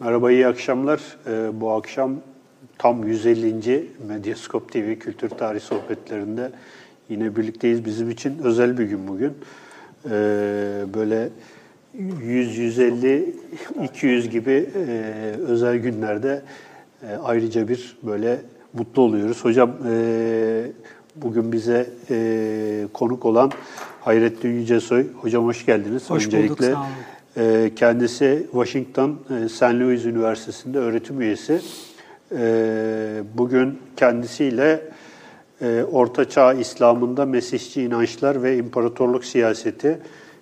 Merhaba, iyi akşamlar. Ee, bu akşam tam 150. Medyaskop TV Kültür Tarih Sohbetlerinde yine birlikteyiz. Bizim için özel bir gün bugün. Ee, böyle 100, 150, 200 gibi e, özel günlerde e, ayrıca bir böyle mutlu oluyoruz. Hocam e, bugün bize e, konuk olan Hayrettin Yücesoy. Hocam hoş geldiniz. Hoş Öncelikle, bulduk, sağ olun. E, kendisi Washington e, St. Louis Üniversitesi'nde öğretim üyesi. E, bugün kendisiyle e, Orta Çağ İslam'ında Mesihçi inançlar ve imparatorluk siyaseti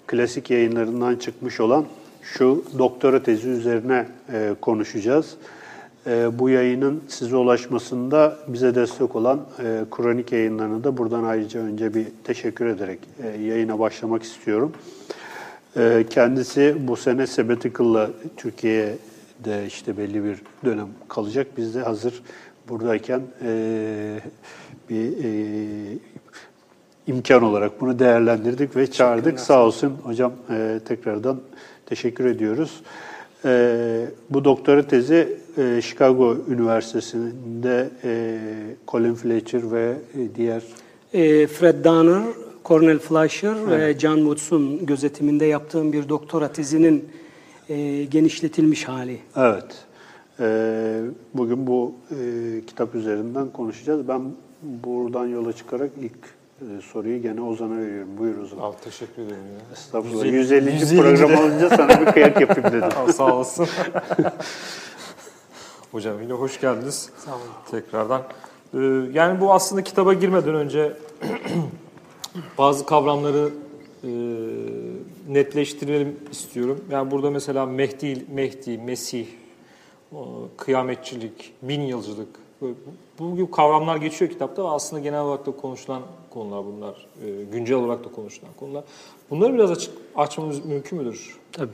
klasik yayınlarından çıkmış olan şu doktora tezi üzerine e, konuşacağız. Bu yayının size ulaşmasında bize destek olan Kronik yayınlarına da buradan ayrıca önce bir teşekkür ederek yayına başlamak istiyorum. E, kendisi bu sene Sabbatical'la Türkiye'de işte belli bir dönem kalacak. Biz de hazır buradayken e, bir e, imkan olarak bunu değerlendirdik ve çağırdık. Sağ olsun hocam tekrardan teşekkür ediyoruz. Bu doktora tezi Chicago Üniversitesi'nde Colin Fletcher ve diğer Fred Donner, Cornel Fleischer ve John Woods'un gözetiminde yaptığım bir doktora tezinin e, genişletilmiş hali. Evet. Ee, bugün bu e, kitap üzerinden konuşacağız. Ben buradan yola çıkarak ilk e, soruyu gene Ozan'a veriyorum. Buyur Ozan. Abi teşekkür ederim ya. Estağfurullah. 150. 150. 150. program olunca sana bir kıyak yapayım dedim. Aa, sağ olasın. Hocam yine hoş geldiniz. Sağ olun. Tekrardan. Ee, yani bu aslında kitaba girmeden önce bazı kavramları e, netleştirelim istiyorum. Yani burada mesela Mehdi, Mehdi, Mesih, o, kıyametçilik, bin yılcılık. Bu, bu gibi kavramlar geçiyor kitapta ve aslında genel olarak da konuşulan konular bunlar. E, güncel olarak da konuşulan konular. Bunları biraz açık açmamız mümkün müdür? Tabii.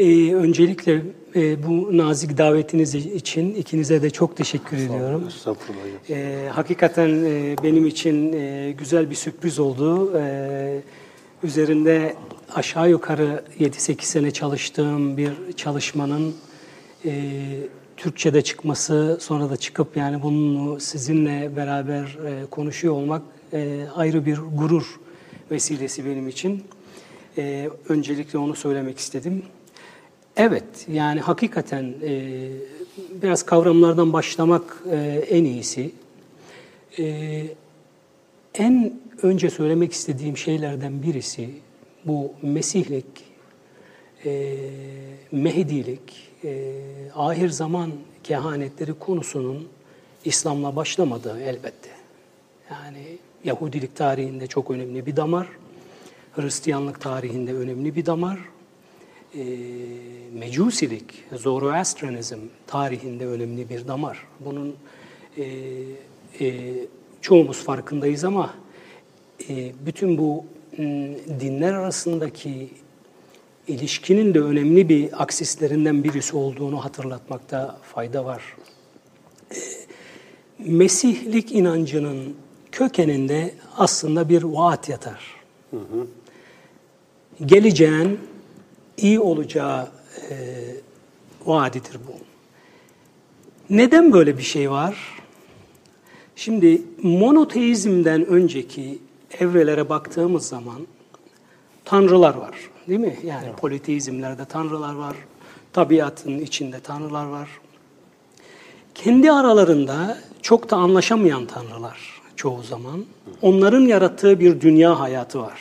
E, öncelikle e, bu nazik davetiniz için ikinize de çok teşekkür ediyorum. Estağfurullah. hocam. E, hakikaten e, benim için e, güzel bir sürpriz oldu. E, üzerinde aşağı yukarı 7-8 sene çalıştığım bir çalışmanın e, Türkçe'de çıkması, sonra da çıkıp yani bunu sizinle beraber e, konuşuyor olmak e, ayrı bir gurur vesilesi benim için. E, öncelikle onu söylemek istedim. Evet, yani hakikaten e, biraz kavramlardan başlamak e, en iyisi. E, en önce söylemek istediğim şeylerden birisi bu Mesihlik, e, Mehdilik, e, ahir zaman kehanetleri konusunun İslam'la başlamadığı elbette. Yani Yahudilik tarihinde çok önemli bir damar, Hristiyanlık tarihinde önemli bir damar, e, Mecusilik, Zoroastranizm tarihinde önemli bir damar. Bunun e, e, çoğumuz farkındayız ama e, bütün bu dinler arasındaki ilişkinin de önemli bir aksislerinden birisi olduğunu hatırlatmakta fayda var. E, Mesihlik inancının kökeninde aslında bir vaat yatar. Geleceğin iyi olacağı e, vaadidir bu. Neden böyle bir şey var? Şimdi monoteizmden önceki evrelere baktığımız zaman tanrılar var, değil mi? Yani politeizmlerde tanrılar var, tabiatın içinde tanrılar var. Kendi aralarında çok da anlaşamayan tanrılar çoğu zaman. Onların yarattığı bir dünya hayatı var.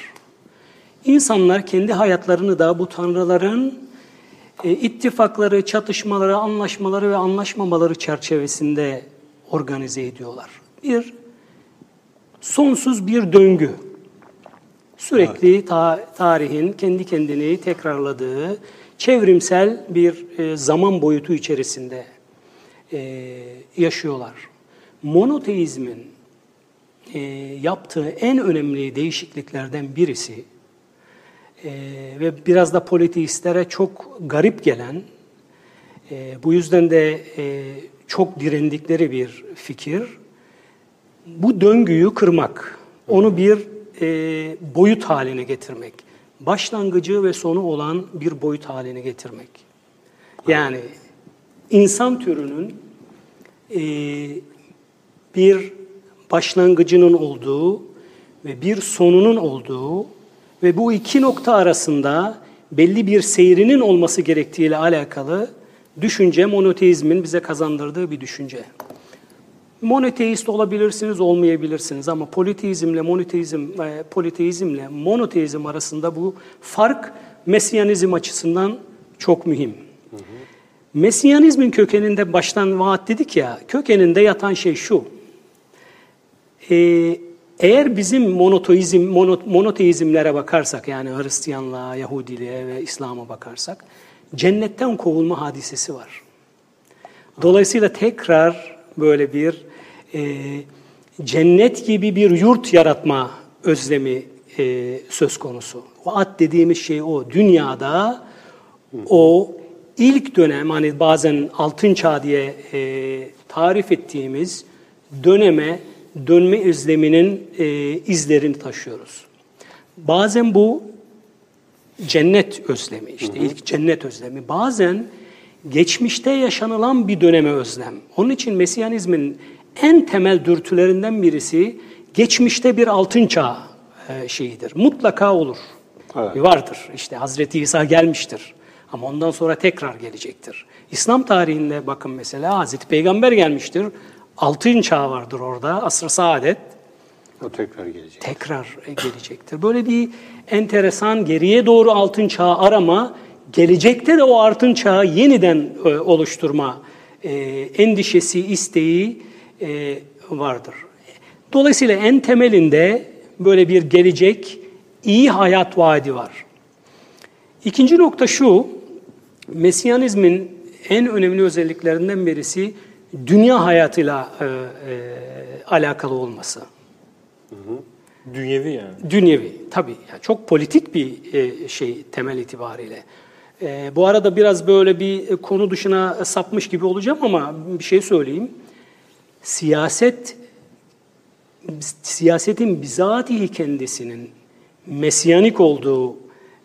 İnsanlar kendi hayatlarını da bu tanrıların e, ittifakları, çatışmaları, anlaşmaları ve anlaşmamaları çerçevesinde organize ediyorlar. Bir sonsuz bir döngü. Sürekli ta- tarihin kendi kendini tekrarladığı çevrimsel bir e, zaman boyutu içerisinde e, yaşıyorlar. Monoteizmin e, yaptığı en önemli değişikliklerden birisi e, ve biraz da politeistlere çok garip gelen, e, bu yüzden de e, çok direndikleri bir fikir, bu döngüyü kırmak, onu bir e, boyut haline getirmek, başlangıcı ve sonu olan bir boyut haline getirmek. Yani insan türünün e, bir başlangıcının olduğu ve bir sonunun olduğu ve bu iki nokta arasında belli bir seyrinin olması gerektiğiyle alakalı düşünce monoteizmin bize kazandırdığı bir düşünce. Monoteist olabilirsiniz, olmayabilirsiniz ama politeizmle monoteizm, e, politeizmle monoteizm arasında bu fark Mesyanizm açısından çok mühim. Hı. Mesyanizmin kökeninde baştan vaat dedik ya, kökeninde yatan şey şu. Ee, eğer bizim monoteizm, monoteizmlere bakarsak yani Hristiyanlığa, Yahudiliğe ve İslam'a bakarsak cennetten kovulma hadisesi var. Dolayısıyla tekrar böyle bir e, cennet gibi bir yurt yaratma özlemi e, söz konusu. Vaat dediğimiz şey o. Dünyada o ilk dönem hani bazen altın çağ diye e, tarif ettiğimiz döneme dönme özleminin e, izlerini taşıyoruz. Bazen bu cennet özlemi işte hı hı. ilk cennet özlemi. Bazen geçmişte yaşanılan bir döneme özlem. Onun için Mesiyanizmin en temel dürtülerinden birisi geçmişte bir altın çağ e, şeyidir. Mutlaka olur. Evet. Vardır. İşte Hazreti İsa gelmiştir. Ama ondan sonra tekrar gelecektir. İslam tarihinde bakın mesela Hazreti Peygamber gelmiştir. Altın çağ vardır orada. Asr-ı saadet. O tekrar gelecek. Tekrar gelecektir. Böyle bir enteresan geriye doğru altın çağı arama, gelecekte de o altın çağı yeniden e, oluşturma e, endişesi, isteği e, vardır. Dolayısıyla en temelinde böyle bir gelecek, iyi hayat vaadi var. İkinci nokta şu, Mesyanizmin en önemli özelliklerinden birisi dünya hayatıyla e, e, alakalı olması. Hı hı. Dünyevi yani. Dünyevi tabii. Yani çok politik bir e, şey temel itibariyle. E, bu arada biraz böyle bir konu dışına sapmış gibi olacağım ama bir şey söyleyeyim. Siyaset siyasetin bizatihi kendisinin mesyanik olduğu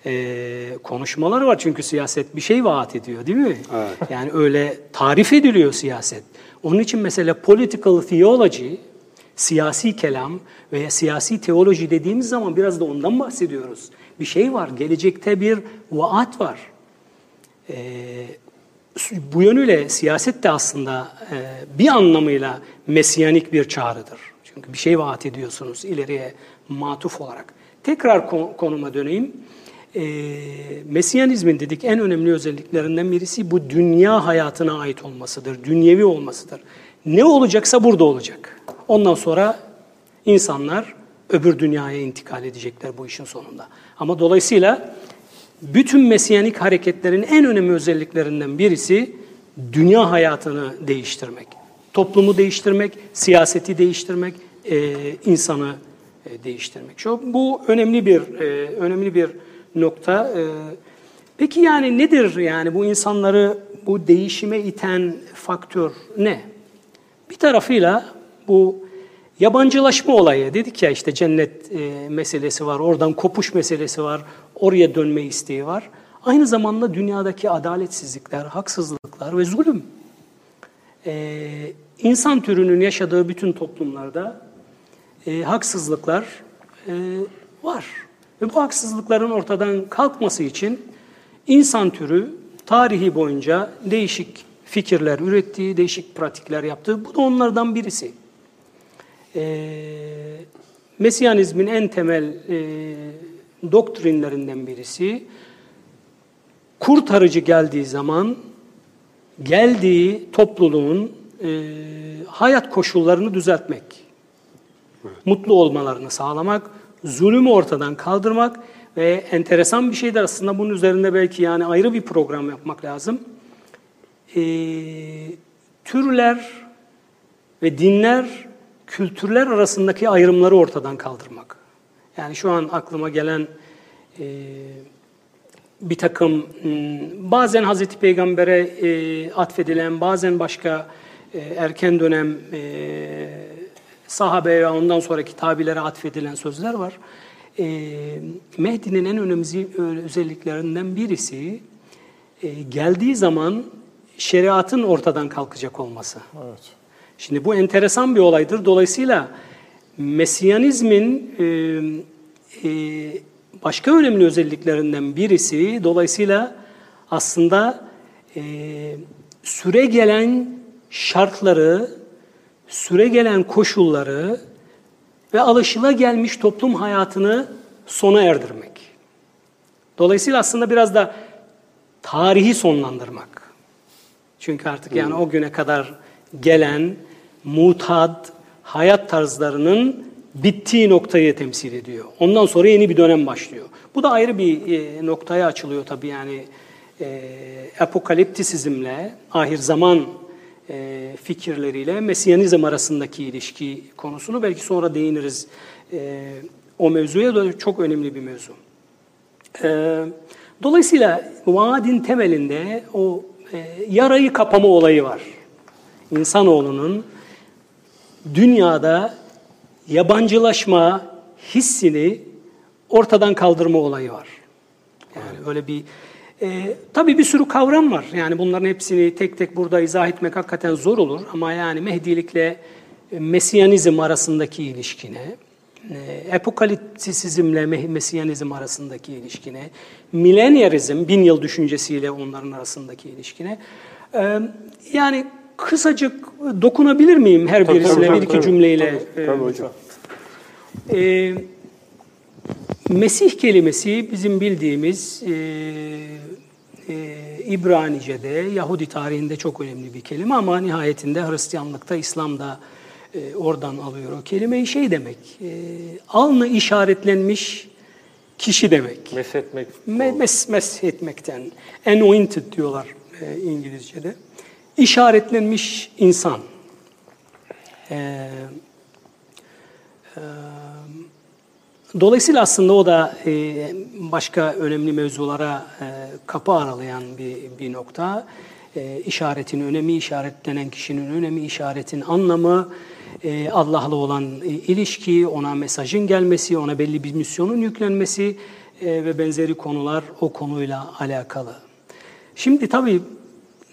e, konuşmalar var. Çünkü siyaset bir şey vaat ediyor değil mi? Evet. Yani öyle tarif ediliyor siyaset. Onun için mesela political theology, siyasi kelam veya siyasi teoloji dediğimiz zaman biraz da ondan bahsediyoruz. Bir şey var, gelecekte bir vaat var. E, bu yönüyle siyaset de aslında e, bir anlamıyla mesyanik bir çağrıdır. Çünkü bir şey vaat ediyorsunuz ileriye matuf olarak. Tekrar konuma döneyim. E, Mesyanizmin dedik en önemli özelliklerinden birisi bu dünya hayatına ait olmasıdır, dünyevi olmasıdır. Ne olacaksa burada olacak. Ondan sonra insanlar öbür dünyaya intikal edecekler bu işin sonunda. Ama dolayısıyla bütün mesyanik hareketlerin en önemli özelliklerinden birisi dünya hayatını değiştirmek. Toplumu değiştirmek, siyaseti değiştirmek, e, insanı e, değiştirmek. Şu bu önemli bir e, önemli bir nokta. E, peki yani nedir yani bu insanları bu değişime iten faktör ne? Bir tarafıyla bu yabancılaşma olayı dedik ya işte cennet e, meselesi var, oradan kopuş meselesi var, oraya dönme isteği var. Aynı zamanda dünyadaki adaletsizlikler, haksızlıklar ve zulüm. Ee, insan türünün yaşadığı bütün toplumlarda e, haksızlıklar e, var. Ve bu haksızlıkların ortadan kalkması için insan türü tarihi boyunca değişik fikirler ürettiği, değişik pratikler yaptığı, bu da onlardan birisi. E, Mesyanizmin en temel e, doktrinlerinden birisi, kurtarıcı geldiği zaman geldiği topluluğun e, hayat koşullarını düzeltmek, evet. mutlu olmalarını sağlamak, zulümü ortadan kaldırmak ve enteresan bir şeydir aslında bunun üzerinde belki yani ayrı bir program yapmak lazım. E, türler ve dinler, kültürler arasındaki ayrımları ortadan kaldırmak. Yani şu an aklıma gelen e, bir takım bazen Hazreti Peygamber'e e, atfedilen, bazen başka e, erken dönem e, sahabe ve ondan sonraki tabilere atfedilen sözler var. E, Mehdi'nin en önemli özelliklerinden birisi e, geldiği zaman şeriatın ortadan kalkacak olması. Evet. Şimdi bu enteresan bir olaydır. Dolayısıyla Mesiyanizmin e, e, başka önemli özelliklerinden birisi dolayısıyla aslında e, süre gelen şartları, süre gelen koşulları ve alışılagelmiş toplum hayatını sona erdirmek. Dolayısıyla aslında biraz da tarihi sonlandırmak. Çünkü artık yani o güne kadar gelen mutat hayat tarzlarının bittiği noktayı temsil ediyor. Ondan sonra yeni bir dönem başlıyor. Bu da ayrı bir e, noktaya açılıyor tabii yani e, apokaliptisizmle, ahir zaman e, fikirleriyle Mesiyanizm arasındaki ilişki konusunu belki sonra değiniriz. E, o mevzuya da çok önemli bir mevzu. E, dolayısıyla vaadin temelinde o e, yarayı kapama olayı var. İnsanoğlunun dünyada yabancılaşma hissini ortadan kaldırma olayı var. Yani öyle bir e, tabii bir sürü kavram var. Yani bunların hepsini tek tek burada izah etmek hakikaten zor olur. Ama yani Mehdilikle e, Mesiyanizm arasındaki ilişkine, e, apokaliptisizmle Mesiyanizm arasındaki ilişkine, milenyarizm, bin yıl düşüncesiyle onların arasındaki ilişkine. E, yani kısacık dokunabilir miyim her Tabii, birisine tabii, bir iki tabii. cümleyle? Tabii hocam. Ee, Mesih kelimesi bizim bildiğimiz e, e, İbranice'de, Yahudi tarihinde çok önemli bir kelime ama nihayetinde Hristiyanlıkta, İslam'da e, oradan alıyor o kelimeyi şey demek, e, alnı işaretlenmiş kişi demek. Meshetmek. Me- mes, mes etmekten, anointed diyorlar e, İngilizce'de. İşaretlenmiş insan. Ee, e, dolayısıyla aslında o da e, başka önemli mevzulara e, kapı aralayan bir, bir nokta. E, işaretin önemi, işaretlenen kişinin önemi, işaretin anlamı, e, Allah'la olan ilişki, ona mesajın gelmesi, ona belli bir misyonun yüklenmesi ve benzeri konular o konuyla alakalı. Şimdi tabii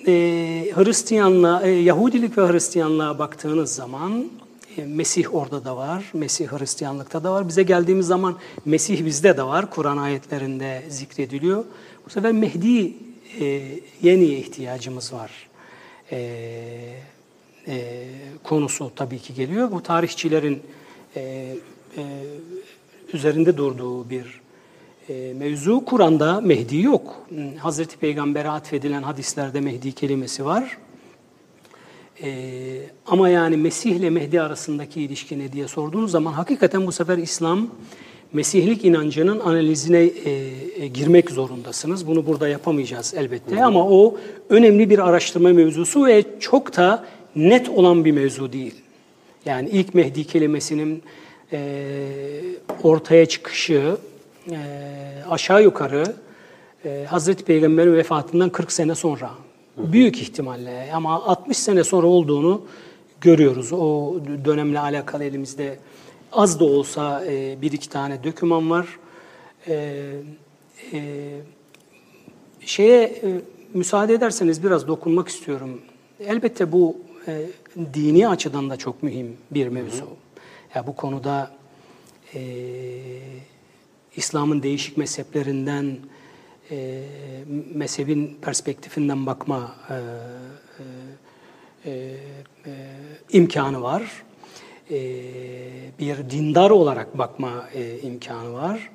e, Hristiyanlığa, e, Yahudilik ve Hristiyanlığa baktığınız zaman Mesih orada da var, Mesih Hristiyanlıkta da var. Bize geldiğimiz zaman Mesih bizde de var, Kur'an ayetlerinde zikrediliyor. Bu sefer Mehdi e, yeniye ihtiyacımız var. E, e, konusu tabii ki geliyor. Bu tarihçilerin e, e, üzerinde durduğu bir e, mevzu. Kur'an'da Mehdi yok. Hazreti Peygamber'e atfedilen hadislerde Mehdi kelimesi var. E, ama yani Mesih ile Mehdi arasındaki ilişki ne diye sorduğunuz zaman hakikaten bu sefer İslam Mesihlik inancının analizine e, e, girmek zorundasınız. Bunu burada yapamayacağız elbette ama o önemli bir araştırma mevzusu ve çok da net olan bir mevzu değil. Yani ilk Mehdi kelimesinin e, ortaya çıkışı e, aşağı yukarı e, Hazreti Peygamber'in vefatından 40 sene sonra. Büyük ihtimalle ama 60 sene sonra olduğunu görüyoruz. O dönemle alakalı elimizde az da olsa e, bir iki tane döküman var. E, e, şeye e, müsaade ederseniz biraz dokunmak istiyorum. Elbette bu e, dini açıdan da çok mühim bir mevzu. Ya bu konuda e, İslam'ın değişik mezheplerinden e, mezhebin perspektifinden bakma e, e, e, imkanı var. E, bir dindar olarak bakma e, imkanı var.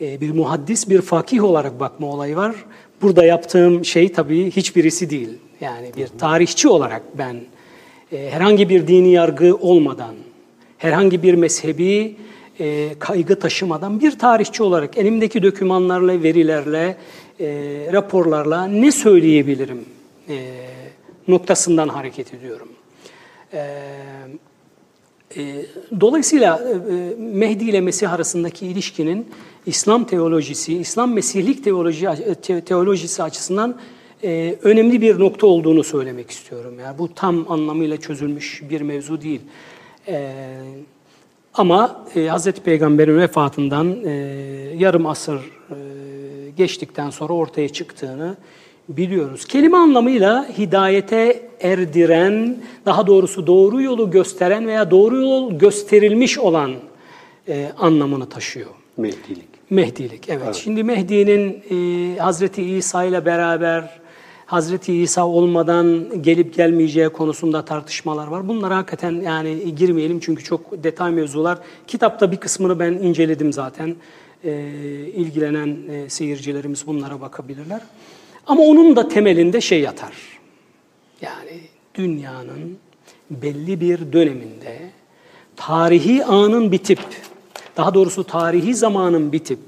E, bir muhaddis, bir fakih olarak bakma olayı var. Burada yaptığım şey tabii hiçbirisi değil. Yani bir tarihçi olarak ben e, herhangi bir dini yargı olmadan, herhangi bir mezhebi e, kaygı taşımadan bir tarihçi olarak elimdeki dokümanlarla, verilerle, e, raporlarla ne söyleyebilirim e, noktasından hareket ediyorum. E, e, dolayısıyla e, Mehdi ile Mesih arasındaki ilişkinin İslam teolojisi, İslam Mesihlik teoloji, te, teolojisi açısından e, önemli bir nokta olduğunu söylemek istiyorum. Yani bu tam anlamıyla çözülmüş bir mevzu değil. E, ama e, Hz. Peygamber'in vefatından e, yarım asır e, geçtikten sonra ortaya çıktığını biliyoruz. Kelime anlamıyla hidayete erdiren, daha doğrusu doğru yolu gösteren veya doğru yol gösterilmiş olan e, anlamını taşıyor. Mehdilik. Mehdilik, evet. evet. Şimdi Mehdi'nin e, Hazreti İsa ile beraber Hazreti İsa olmadan gelip gelmeyeceği konusunda tartışmalar var. Bunlara hakikaten yani girmeyelim çünkü çok detay mevzular. Kitapta bir kısmını ben inceledim zaten. E, ilgilenen e, seyircilerimiz bunlara bakabilirler. Ama onun da temelinde şey yatar. Yani dünyanın belli bir döneminde tarihi anın bitip, daha doğrusu tarihi zamanın bitip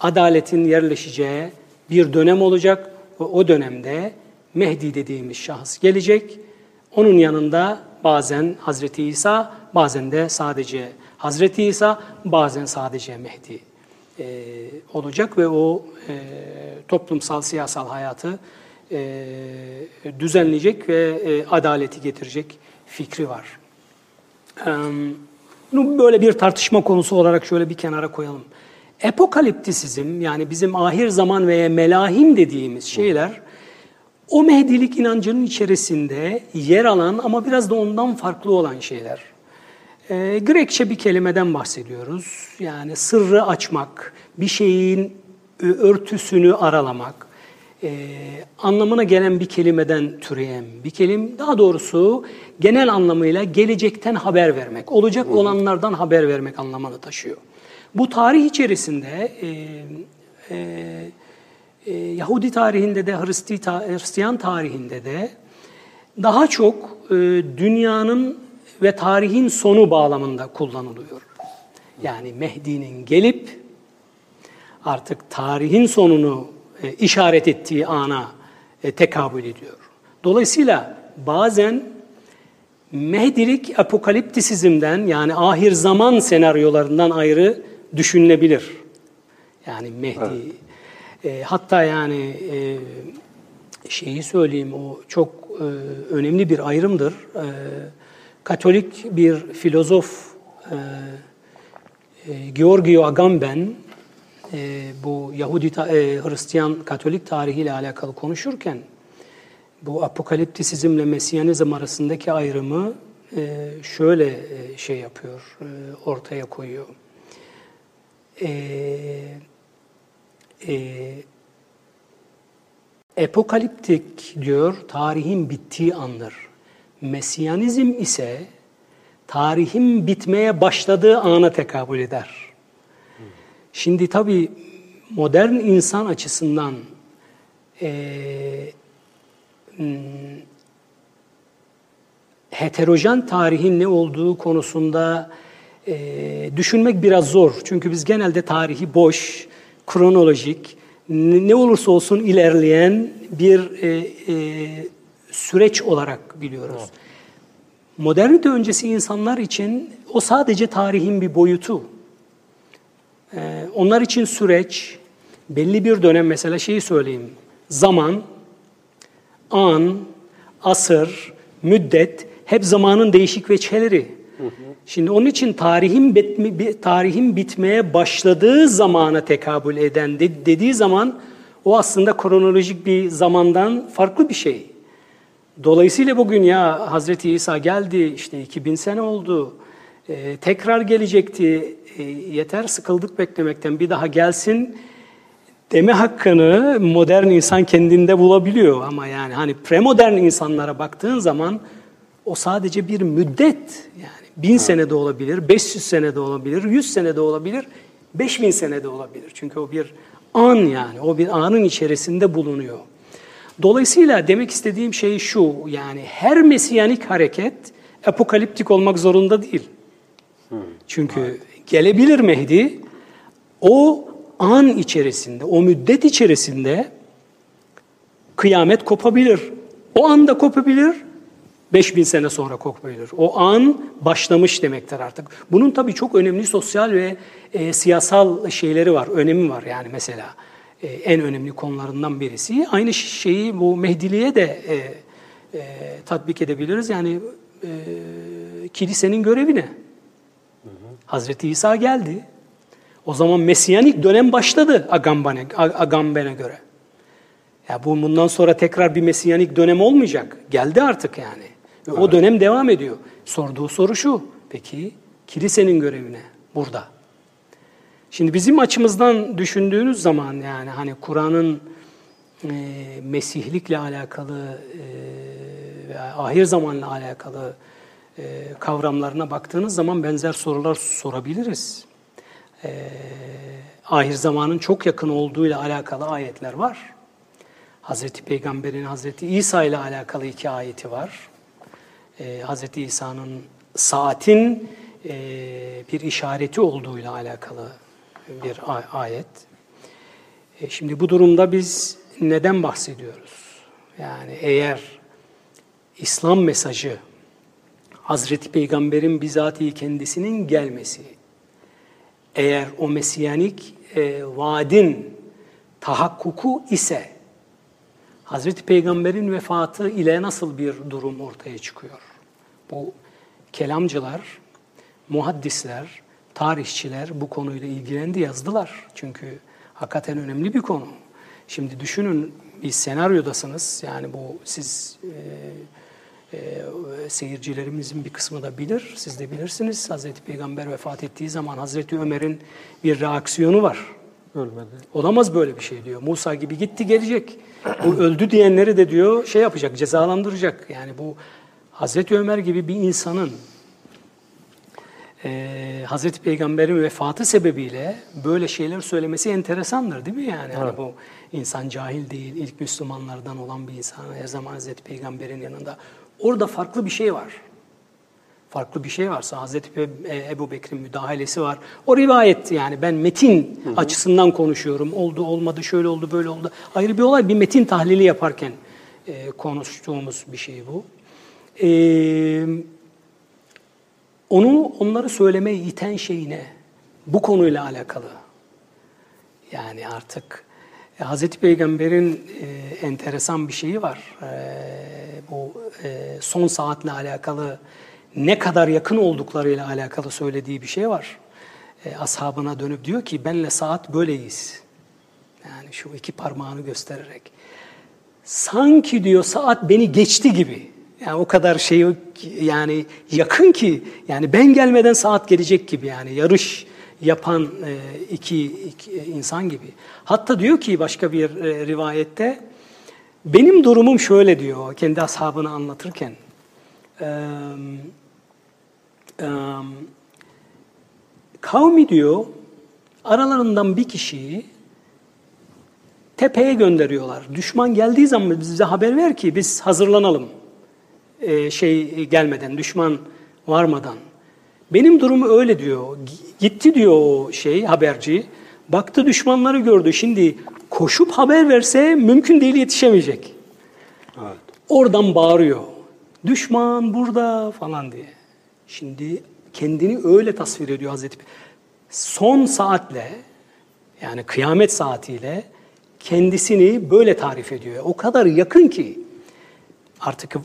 adaletin yerleşeceği bir dönem olacak ve o dönemde Mehdi dediğimiz şahıs gelecek. Onun yanında bazen Hazreti İsa, bazen de sadece Hazreti İsa, bazen sadece Mehdi e, olacak ve o e, toplumsal, siyasal hayatı e, düzenleyecek ve e, adaleti getirecek fikri var. E, bunu böyle bir tartışma konusu olarak şöyle bir kenara koyalım. Epokaliptisizm yani bizim ahir zaman veya melahim dediğimiz şeyler o Mehdilik inancının içerisinde yer alan ama biraz da ondan farklı olan şeyler. E, Grekçe bir kelimeden bahsediyoruz. Yani sırrı açmak, bir şeyin örtüsünü aralamak e, anlamına gelen bir kelimeden türeyen bir kelim. Daha doğrusu genel anlamıyla gelecekten haber vermek, olacak olanlardan haber vermek anlamını taşıyor. Bu tarih içerisinde e, e, e, Yahudi tarihinde de Hristi, Hristiyan tarihinde de daha çok e, dünyanın ve tarihin sonu bağlamında kullanılıyor. Yani Mehdi'nin gelip artık tarihin sonunu e, işaret ettiği ana e, tekabül ediyor. Dolayısıyla bazen Mehdilik apokaliptisizmden yani ahir zaman senaryolarından ayrı düşünülebilir. Yani Mehdi. Evet. E, hatta yani e, şeyi söyleyeyim o çok e, önemli bir ayrımdır. E, Katolik bir filozof e, e, Giorgio Agamben e, bu Yahudi, e, Hristiyan, Katolik tarihiyle alakalı konuşurken bu apokaliptisizmle Mesiyanizm arasındaki ayrımı e, şöyle e, şey yapıyor, e, ortaya koyuyor. E, e, Epokaliptik diyor, tarihin bittiği andır. Mesiyanizm ise tarihin bitmeye başladığı ana tekabül eder. Şimdi tabii modern insan açısından e, heterojen tarihin ne olduğu konusunda e, düşünmek biraz zor. Çünkü biz genelde tarihi boş, kronolojik, ne olursa olsun ilerleyen bir e, e, süreç olarak biliyoruz. Evet. Modernite öncesi insanlar için o sadece tarihin bir boyutu. Ee, onlar için süreç, belli bir dönem mesela şeyi söyleyeyim. Zaman, an, asır, müddet hep zamanın değişik veçeleri. Şimdi onun için tarihin bitme, tarihin bitmeye başladığı zamana tekabül eden dediği zaman o aslında kronolojik bir zamandan farklı bir şey. Dolayısıyla bugün ya Hazreti İsa geldi işte 2000 sene oldu. Ee, tekrar gelecekti. E, yeter sıkıldık beklemekten bir daha gelsin deme hakkını modern insan kendinde bulabiliyor ama yani hani premodern insanlara baktığın zaman o sadece bir müddet yani bin sene de olabilir, 500 sene de olabilir, 100 sene de olabilir, 5000 sene de olabilir. Çünkü o bir an yani o bir anın içerisinde bulunuyor. Dolayısıyla demek istediğim şey şu, yani her mesiyanik hareket apokaliptik olmak zorunda değil. Çünkü gelebilir Mehdi, o an içerisinde, o müddet içerisinde kıyamet kopabilir. O anda kopabilir, 5000 sene sonra kopabilir. O an başlamış demektir artık. Bunun tabii çok önemli sosyal ve e, siyasal şeyleri var, önemi var yani mesela. E, en önemli konularından birisi. Aynı şeyi bu Mehdiliğe de e, e, tatbik edebiliriz. Yani e, kilisenin görevi ne? Hazreti İsa geldi. O zaman Mesiyanik dönem başladı Agamben'e Agamben'e göre. Ya bu bundan sonra tekrar bir mesiyanik dönem olmayacak. Geldi artık yani. Ve o dönem devam ediyor. Sorduğu soru şu. Peki kilisenin görevi ne burada? Şimdi bizim açımızdan düşündüğünüz zaman yani hani Kur'an'ın e, Mesihlikle alakalı e, ve ahir zamanla alakalı e, kavramlarına baktığınız zaman benzer sorular sorabiliriz. E, ahir zamanın çok yakın olduğuyla alakalı ayetler var. Hazreti Peygamber'in Hazreti İsa ile alakalı iki ayeti var. E, Hazreti İsa'nın saatin e, bir işareti olduğuyla alakalı bir ayet. E, şimdi bu durumda biz neden bahsediyoruz? Yani eğer İslam mesajı Hazreti Peygamber'in bizatihi kendisinin gelmesi, eğer o mesiyanik e, vaadin tahakkuku ise Hazreti Peygamber'in vefatı ile nasıl bir durum ortaya çıkıyor? Bu kelamcılar, muhaddisler, tarihçiler bu konuyla ilgilendi yazdılar. Çünkü hakikaten önemli bir konu. Şimdi düşünün bir senaryodasınız. Yani bu siz e, e, seyircilerimizin bir kısmı da bilir. Siz de bilirsiniz. Hazreti Peygamber vefat ettiği zaman Hazreti Ömer'in bir reaksiyonu var. Ölmedi. Olamaz böyle bir şey diyor. Musa gibi gitti gelecek. Bu öldü diyenleri de diyor şey yapacak, cezalandıracak. Yani bu Hazreti Ömer gibi bir insanın e, Hazreti Peygamber'in vefatı sebebiyle böyle şeyler söylemesi enteresandır değil mi yani? Evet. bu insan cahil değil, ilk Müslümanlardan olan bir insan her zaman Hazreti Peygamber'in yanında. Orada farklı bir şey var. Farklı bir şey varsa Hazreti Ebu Bekir'in müdahalesi var. O rivayet yani ben metin hı hı. açısından konuşuyorum. Oldu olmadı şöyle oldu böyle oldu. Ayrı bir olay bir metin tahlili yaparken e, konuştuğumuz bir şey bu. Eee onu onları söylemeye iten şey ne? Bu konuyla alakalı. Yani artık e, Hazreti Peygamber'in e, enteresan bir şeyi var. E, bu e, son saatle alakalı ne kadar yakın olduklarıyla alakalı söylediği bir şey var. E, ashabına dönüp diyor ki benle saat böyleyiz. Yani şu iki parmağını göstererek. Sanki diyor saat beni geçti gibi. Yani o kadar şey yani yakın ki yani ben gelmeden saat gelecek gibi yani yarış yapan e, iki, iki insan gibi. Hatta diyor ki başka bir e, rivayette benim durumum şöyle diyor kendi ashabını anlatırken. E, e, kavmi diyor aralarından bir kişiyi tepeye gönderiyorlar. Düşman geldiği zaman bize haber ver ki biz hazırlanalım e, şey gelmeden, düşman varmadan. Benim durumu öyle diyor. Gitti diyor o şey haberci. Baktı düşmanları gördü. Şimdi koşup haber verse mümkün değil yetişemeyecek. Evet. Oradan bağırıyor. Düşman burada falan diye. Şimdi kendini öyle tasvir ediyor Hazreti Son saatle yani kıyamet saatiyle kendisini böyle tarif ediyor. O kadar yakın ki artık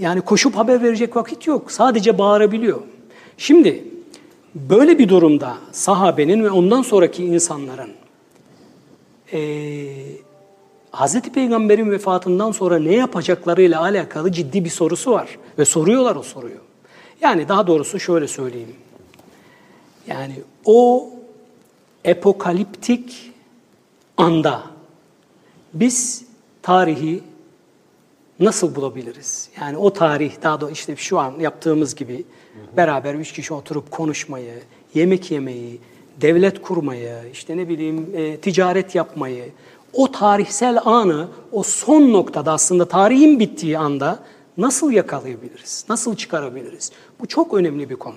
yani koşup haber verecek vakit yok. Sadece bağırabiliyor. Şimdi böyle bir durumda sahabenin ve ondan sonraki insanların e, Hz. Peygamber'in vefatından sonra ne yapacaklarıyla alakalı ciddi bir sorusu var. Ve soruyorlar o soruyu. Yani daha doğrusu şöyle söyleyeyim. Yani o epokaliptik anda biz tarihi nasıl bulabiliriz? Yani o tarih daha da işte şu an yaptığımız gibi beraber üç kişi oturup konuşmayı, yemek yemeyi, devlet kurmayı, işte ne bileyim e, ticaret yapmayı, o tarihsel anı, o son noktada aslında tarihin bittiği anda nasıl yakalayabiliriz? Nasıl çıkarabiliriz? Bu çok önemli bir konu.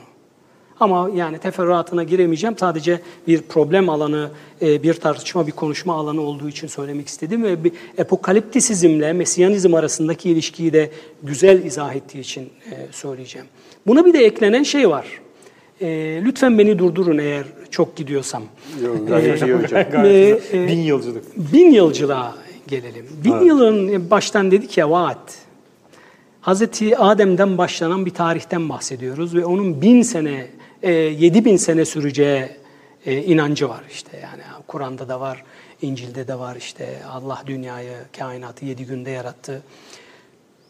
Ama yani teferruatına giremeyeceğim. Sadece bir problem alanı, e, bir tartışma, bir konuşma alanı olduğu için söylemek istedim. Ve bir epokaliptisizmle Mesiyanizm arasındaki ilişkiyi de güzel izah ettiği için e, söyleyeceğim. Buna bir de eklenen şey var. E, lütfen beni durdurun eğer çok gidiyorsam. Yok, gayet iyi hocam. bin yılcılık. Bin yılcılığa gelelim. Bin evet. yılın baştan dedik ya vaat. Hazreti Adem'den başlanan bir tarihten bahsediyoruz ve onun bin sene e, 7 bin sene süreceği e, inancı var işte yani Kur'an'da da var. İncil'de de var işte Allah dünyayı, kainatı yedi günde yarattı.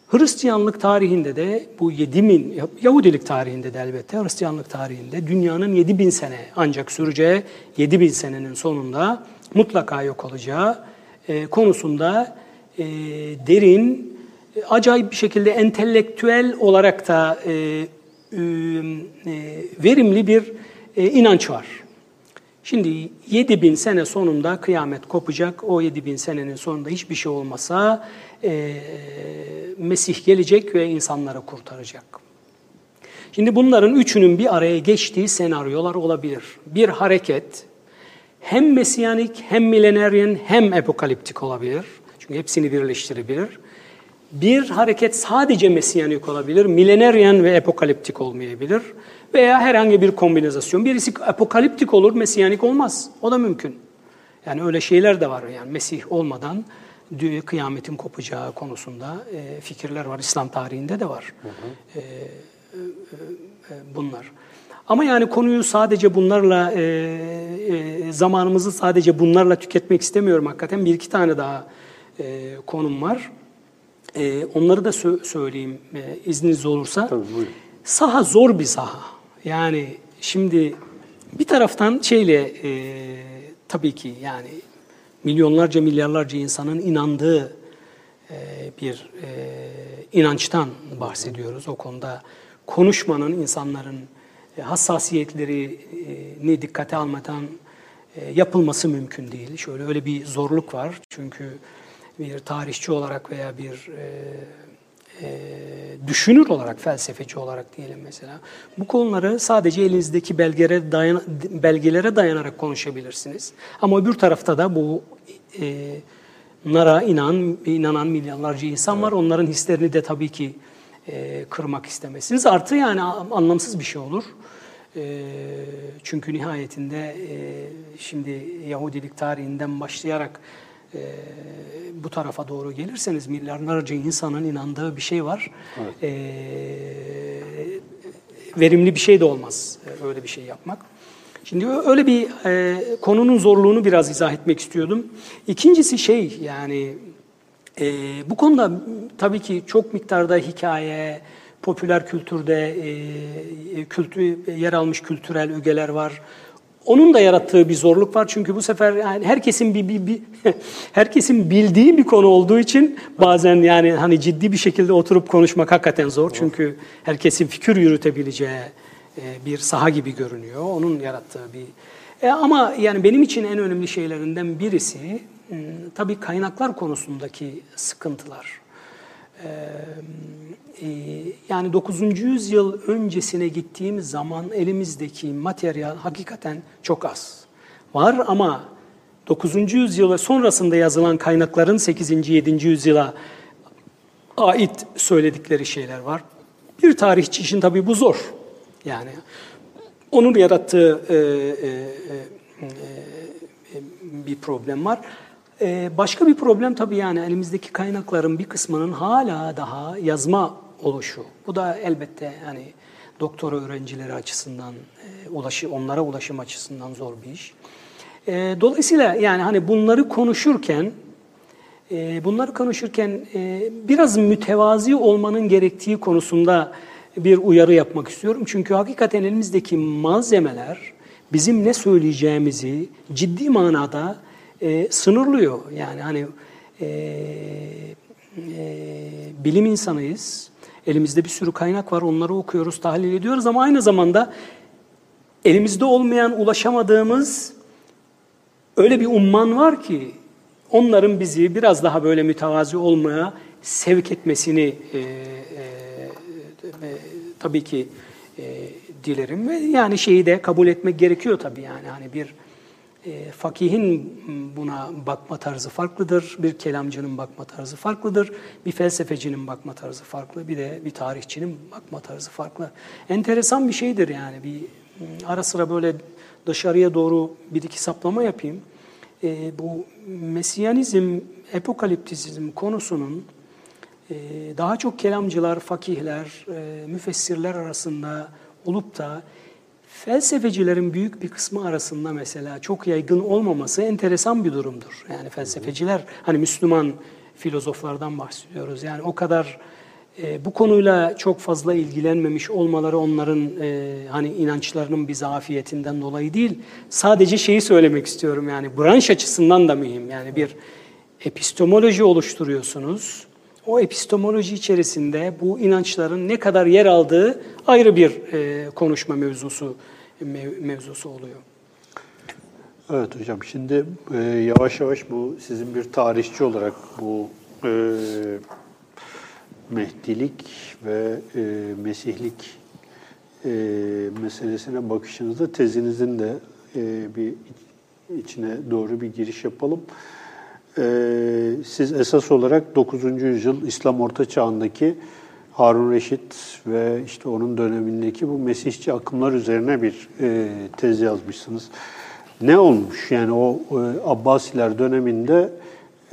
Hristiyanlık tarihinde de bu 7 bin, Yahudilik tarihinde de elbette Hristiyanlık tarihinde dünyanın 7 bin sene ancak süreceği 7 bin senenin sonunda mutlaka yok olacağı e, konusunda e, derin, acayip bir şekilde entelektüel olarak da e, e, verimli bir e, inanç var. Şimdi 7 bin sene sonunda kıyamet kopacak. O 7 bin senenin sonunda hiçbir şey olmasa e, Mesih gelecek ve insanları kurtaracak. Şimdi bunların üçünün bir araya geçtiği senaryolar olabilir. Bir hareket hem mesiyanik hem mileneryen hem apokaliptik olabilir. Çünkü hepsini birleştirebilir. Bir hareket sadece mesiyanik olabilir, mileneryen ve apokaliptik olmayabilir. Veya herhangi bir kombinasyon. Birisi apokaliptik olur, mesiyanik olmaz. O da mümkün. Yani öyle şeyler de var. Yani Mesih olmadan kıyametin kopacağı konusunda e, fikirler var. İslam tarihinde de var. Hı hı. E, e, bunlar. Ama yani konuyu sadece bunlarla, zamanımızı sadece bunlarla tüketmek istemiyorum hakikaten. Bir iki tane daha konum var. E, onları da sö- söyleyeyim e, izniniz olursa. Tabii buyurun. Saha zor bir saha. Yani şimdi bir taraftan şeyle e, tabii ki yani milyonlarca milyarlarca insanın inandığı e, bir e, inançtan bahsediyoruz. O konuda konuşmanın insanların e, hassasiyetlerini dikkate almadan e, yapılması mümkün değil. Şöyle öyle bir zorluk var. Çünkü bir tarihçi olarak veya bir e, e, düşünür olarak, felsefeci olarak diyelim mesela. Bu konuları sadece elinizdeki belgelere, dayan, belgelere dayanarak konuşabilirsiniz. Ama öbür tarafta da bu e, nara inan, inanan milyonlarca insan var. Onların hislerini de tabii ki e, kırmak istemezsiniz. Artı yani anlamsız bir şey olur. E, çünkü nihayetinde e, şimdi Yahudilik tarihinden başlayarak e, bu tarafa doğru gelirseniz milyarlarca insanın inandığı bir şey var. Evet. E, verimli bir şey de olmaz e, öyle bir şey yapmak. Şimdi öyle bir e, konunun zorluğunu biraz izah etmek istiyordum. İkincisi şey yani e, bu konuda tabii ki çok miktarda hikaye, popüler kültürde e, kültür, yer almış kültürel ögeler var. Onun da yarattığı bir zorluk var çünkü bu sefer yani herkesin bir, bir, bir herkesin bildiği bir konu olduğu için bazen yani hani ciddi bir şekilde oturup konuşmak hakikaten zor çünkü herkesin fikir yürütebileceği e, bir saha gibi görünüyor. Onun yarattığı bir e, ama yani benim için en önemli şeylerinden birisi hmm, tabii kaynaklar konusundaki sıkıntılar. Yani 9. yüzyıl öncesine gittiğimiz zaman elimizdeki materyal hakikaten çok az. Var ama 9. yüzyıl ve sonrasında yazılan kaynakların 8. 7. yüzyıla ait söyledikleri şeyler var. Bir tarihçi için tabii bu zor. Yani onun yarattığı e, e, e, bir problem var. Ee, başka bir problem tabii yani elimizdeki kaynakların bir kısmının hala daha yazma oluşu. Bu da elbette hani doktora öğrencileri açısından, e, ulaşı, onlara ulaşım açısından zor bir iş. E, dolayısıyla yani hani bunları konuşurken, e, bunları konuşurken e, biraz mütevazi olmanın gerektiği konusunda bir uyarı yapmak istiyorum. Çünkü hakikaten elimizdeki malzemeler bizim ne söyleyeceğimizi ciddi manada e, sınırlıyor. Yani hani e, e, bilim insanıyız. Elimizde bir sürü kaynak var. Onları okuyoruz, tahlil ediyoruz ama aynı zamanda elimizde olmayan, ulaşamadığımız öyle bir umman var ki onların bizi biraz daha böyle mütevazi olmaya sevk etmesini e, e, e, tabii ki e, dilerim ve yani şeyi de kabul etmek gerekiyor tabii yani hani bir e, fakihin buna bakma tarzı farklıdır, bir kelamcının bakma tarzı farklıdır, bir felsefecinin bakma tarzı farklı, bir de bir tarihçinin bakma tarzı farklı. Enteresan bir şeydir yani. Bir ara sıra böyle dışarıya doğru bir iki saplama yapayım. E, bu Mesiyanizm, epokaliptizm konusunun e, daha çok kelamcılar, fakihler, e, müfessirler arasında olup da Felsefecilerin büyük bir kısmı arasında mesela çok yaygın olmaması enteresan bir durumdur. Yani felsefeciler, hani Müslüman filozoflardan bahsediyoruz. Yani o kadar e, bu konuyla çok fazla ilgilenmemiş olmaları onların e, hani inançlarının bir zafiyetinden dolayı değil. Sadece şeyi söylemek istiyorum yani branş açısından da mühim. Yani bir epistemoloji oluşturuyorsunuz. O epistemoloji içerisinde bu inançların ne kadar yer aldığı ayrı bir e, konuşma mevzusu mev, mevzusu oluyor. Evet hocam şimdi e, yavaş yavaş bu sizin bir tarihçi olarak bu e, Mehdilik ve e, Mesihlik e, meselesine bakışınızda tezinizin de e, bir içine doğru bir giriş yapalım. E, siz esas olarak 9. yüzyıl İslam Orta Çağı'ndaki Harun Reşit ve işte onun dönemindeki bu Mesihçi akımlar üzerine bir e, tez yazmışsınız. Ne olmuş yani o e, Abbasiler döneminde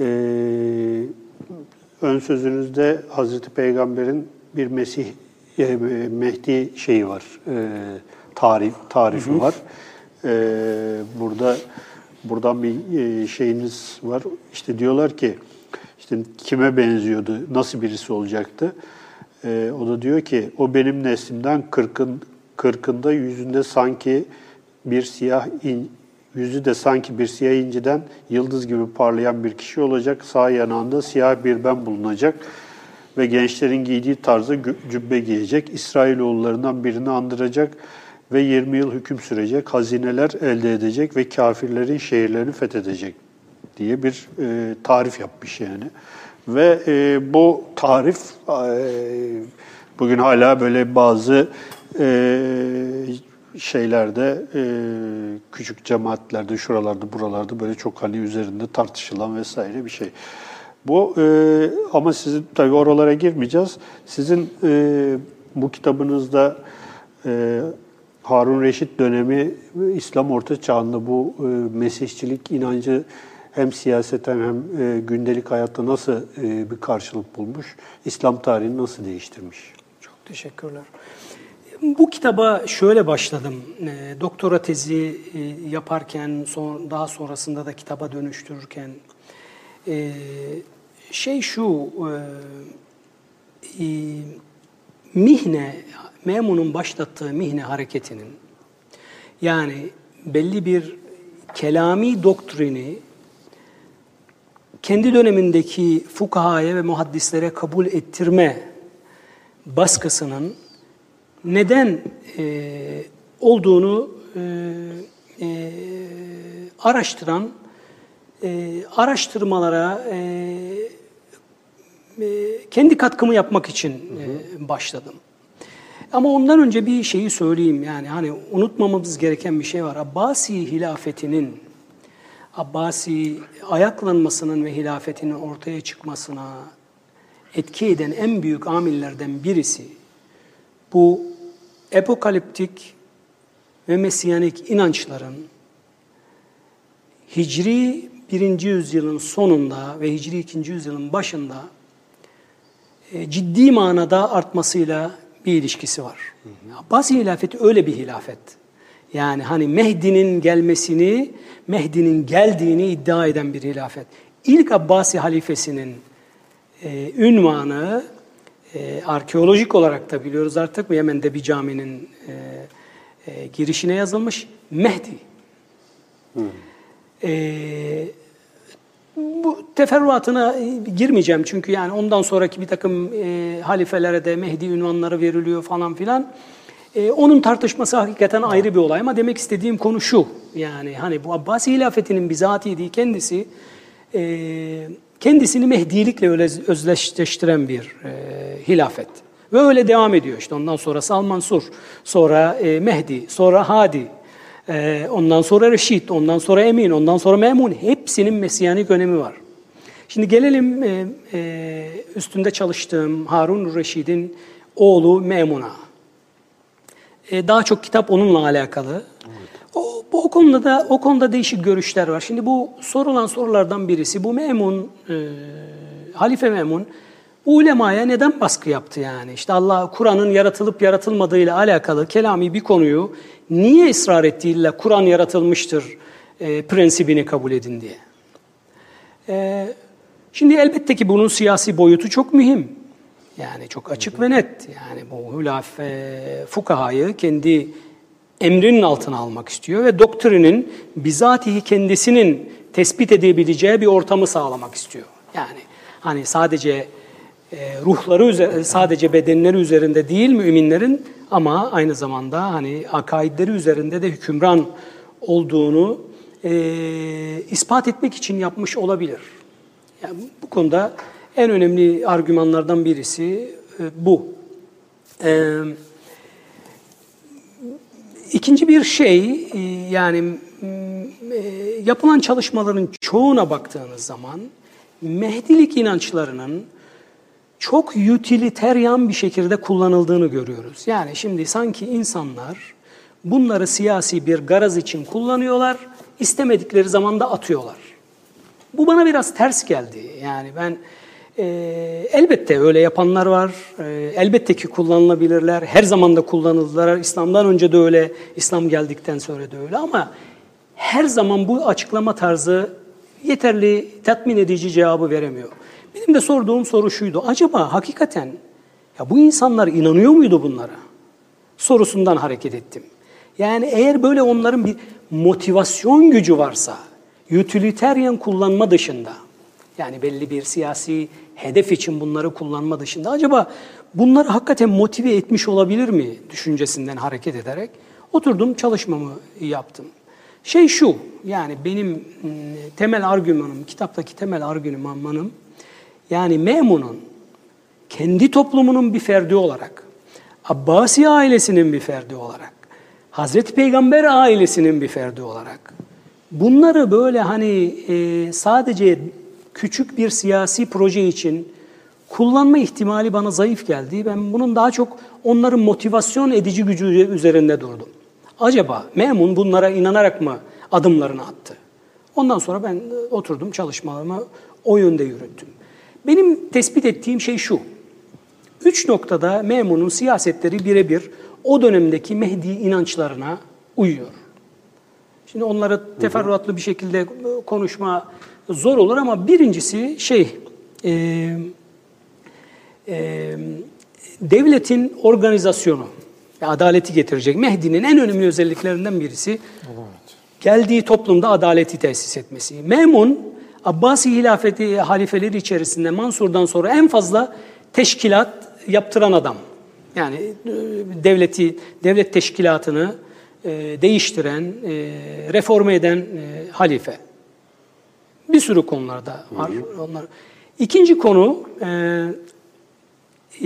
e, ön sözünüzde Hazreti Peygamber'in bir Mesih e, Mehdi şeyi var, e, tarif tarifi hı hı. var. E, burada buradan bir e, şeyiniz var. İşte diyorlar ki işte kime benziyordu, nasıl birisi olacaktı? E, o da diyor ki o benim neslimden kırkın kırkında yüzünde sanki bir siyah in, yüzü de sanki bir siyah inciden yıldız gibi parlayan bir kişi olacak. Sağ yanağında siyah bir ben bulunacak ve gençlerin giydiği tarzda cübbe giyecek. İsrailoğullarından birini andıracak ve 20 yıl hüküm sürecek, hazineler elde edecek ve kafirlerin şehirlerini fethedecek diye bir e, tarif yapmış yani. Ve e, bu tarif e, bugün hala böyle bazı e, şeylerde, e, küçük cemaatlerde, şuralarda, buralarda böyle çok hani üzerinde tartışılan vesaire bir şey. Bu e, ama sizin tabii oralara girmeyeceğiz. Sizin e, bu kitabınızda e, Harun Reşit dönemi İslam Orta Çağı'nda bu e, Mesihçilik inancı hem siyaseten hem e, gündelik hayatta nasıl e, bir karşılık bulmuş, İslam tarihini nasıl değiştirmiş? Çok teşekkürler. Bu kitaba şöyle başladım. E, doktora tezi e, yaparken, son, daha sonrasında da kitaba dönüştürürken. E, şey şu, e, e, mihne, Memun'un başlattığı mihne hareketinin, yani belli bir kelami doktrini kendi dönemindeki fukahaya ve muhaddislere kabul ettirme baskısının neden e, olduğunu e, e, araştıran e, araştırmalara e, kendi katkımı yapmak için e, başladım. Ama ondan önce bir şeyi söyleyeyim yani hani unutmamamız gereken bir şey var. Abbasi hilafetinin Abbasi ayaklanmasının ve hilafetinin ortaya çıkmasına etki eden en büyük amillerden birisi bu epokaliptik ve mesiyanik inançların Hicri 1. yüzyılın sonunda ve Hicri 2. yüzyılın başında ciddi manada artmasıyla bir ilişkisi var. Abbasi hilafeti öyle bir hilafet. Yani hani Mehdi'nin gelmesini, Mehdi'nin geldiğini iddia eden bir hilafet. İlk Abbasi halifesinin e, ünvanı e, arkeolojik olarak da biliyoruz artık Yemen'de bir caminin e, e, girişine yazılmış Mehdi. Hmm. E, bu teferruatına girmeyeceğim çünkü yani ondan sonraki bir takım e, halifelere de Mehdi ünvanları veriliyor falan filan. E, onun tartışması hakikaten ayrı bir olay ama demek istediğim konu şu. Yani hani bu Abbasi hilafetinin bizatihi kendisi e, kendisini Mehdilikle özleştiren bir e, hilafet. Ve öyle devam ediyor işte ondan sonra Salman Sur, sonra e, Mehdi, sonra Hadi, e, ondan sonra Reşit, ondan sonra Emin, ondan sonra Memun. Hepsinin mesiyanik önemi var. Şimdi gelelim e, e, üstünde çalıştığım Harun Reşid'in oğlu Memun'a. E, daha çok kitap onunla alakalı. Evet. O, bu o konuda da o konuda değişik görüşler var. Şimdi bu sorulan sorulardan birisi bu Memun, Halife Memun ulemaya neden baskı yaptı yani? İşte Allah Kur'an'ın yaratılıp yaratılmadığıyla alakalı kelami bir konuyu niye ısrar ettiğiyle Kur'an yaratılmıştır e, prensibini kabul edin diye. E, şimdi elbette ki bunun siyasi boyutu çok mühim. Yani çok açık ve net. Yani bu hülaf fukahayı kendi emrinin altına almak istiyor ve doktrinin bizatihi kendisinin tespit edebileceği bir ortamı sağlamak istiyor. Yani hani sadece ruhları üzerinde, sadece bedenleri üzerinde değil müminlerin ama aynı zamanda hani akaidleri üzerinde de hükümran olduğunu e, ispat etmek için yapmış olabilir. Yani bu konuda en önemli argümanlardan birisi e, bu. E, ikinci bir şey e, yani e, yapılan çalışmaların çoğuna baktığınız zaman Mehdilik inançlarının çok utilitarian bir şekilde kullanıldığını görüyoruz. Yani şimdi sanki insanlar bunları siyasi bir garaz için kullanıyorlar, istemedikleri zaman da atıyorlar. Bu bana biraz ters geldi. Yani ben e, elbette öyle yapanlar var. E, elbette ki kullanılabilirler. Her zaman da kullanıldılar. İslam'dan önce de öyle, İslam geldikten sonra da öyle ama her zaman bu açıklama tarzı yeterli tatmin edici cevabı veremiyor. Benim de sorduğum soru şuydu. Acaba hakikaten ya bu insanlar inanıyor muydu bunlara? Sorusundan hareket ettim. Yani eğer böyle onların bir motivasyon gücü varsa, utilitarian kullanma dışında, yani belli bir siyasi hedef için bunları kullanma dışında acaba bunları hakikaten motive etmiş olabilir mi düşüncesinden hareket ederek oturdum çalışmamı yaptım. Şey şu, yani benim ıı, temel argümanım, kitaptaki temel argümanım, yani Memun'un kendi toplumunun bir ferdi olarak, Abbasi ailesinin bir ferdi olarak, Hazreti Peygamber ailesinin bir ferdi olarak, bunları böyle hani e, sadece küçük bir siyasi proje için kullanma ihtimali bana zayıf geldi. Ben bunun daha çok onların motivasyon edici gücü üzerinde durdum. Acaba Memun bunlara inanarak mı adımlarını attı? Ondan sonra ben oturdum çalışmalarımı o yönde yürüttüm. Benim tespit ettiğim şey şu. Üç noktada Memun'un siyasetleri birebir o dönemdeki Mehdi inançlarına uyuyor. Şimdi onları teferruatlı bir şekilde konuşma zor olur ama birincisi şey, e, e, devletin organizasyonu adaleti getirecek. Mehdi'nin en önemli özelliklerinden birisi geldiği toplumda adaleti tesis etmesi. Memun, Abbasi hilafeti halifeleri içerisinde Mansur'dan sonra en fazla teşkilat yaptıran adam. Yani e, devleti, devlet teşkilatını e, değiştiren, e, reforme eden halife. Bir sürü konularda var. Hı hı. Onlar. İkinci konu e,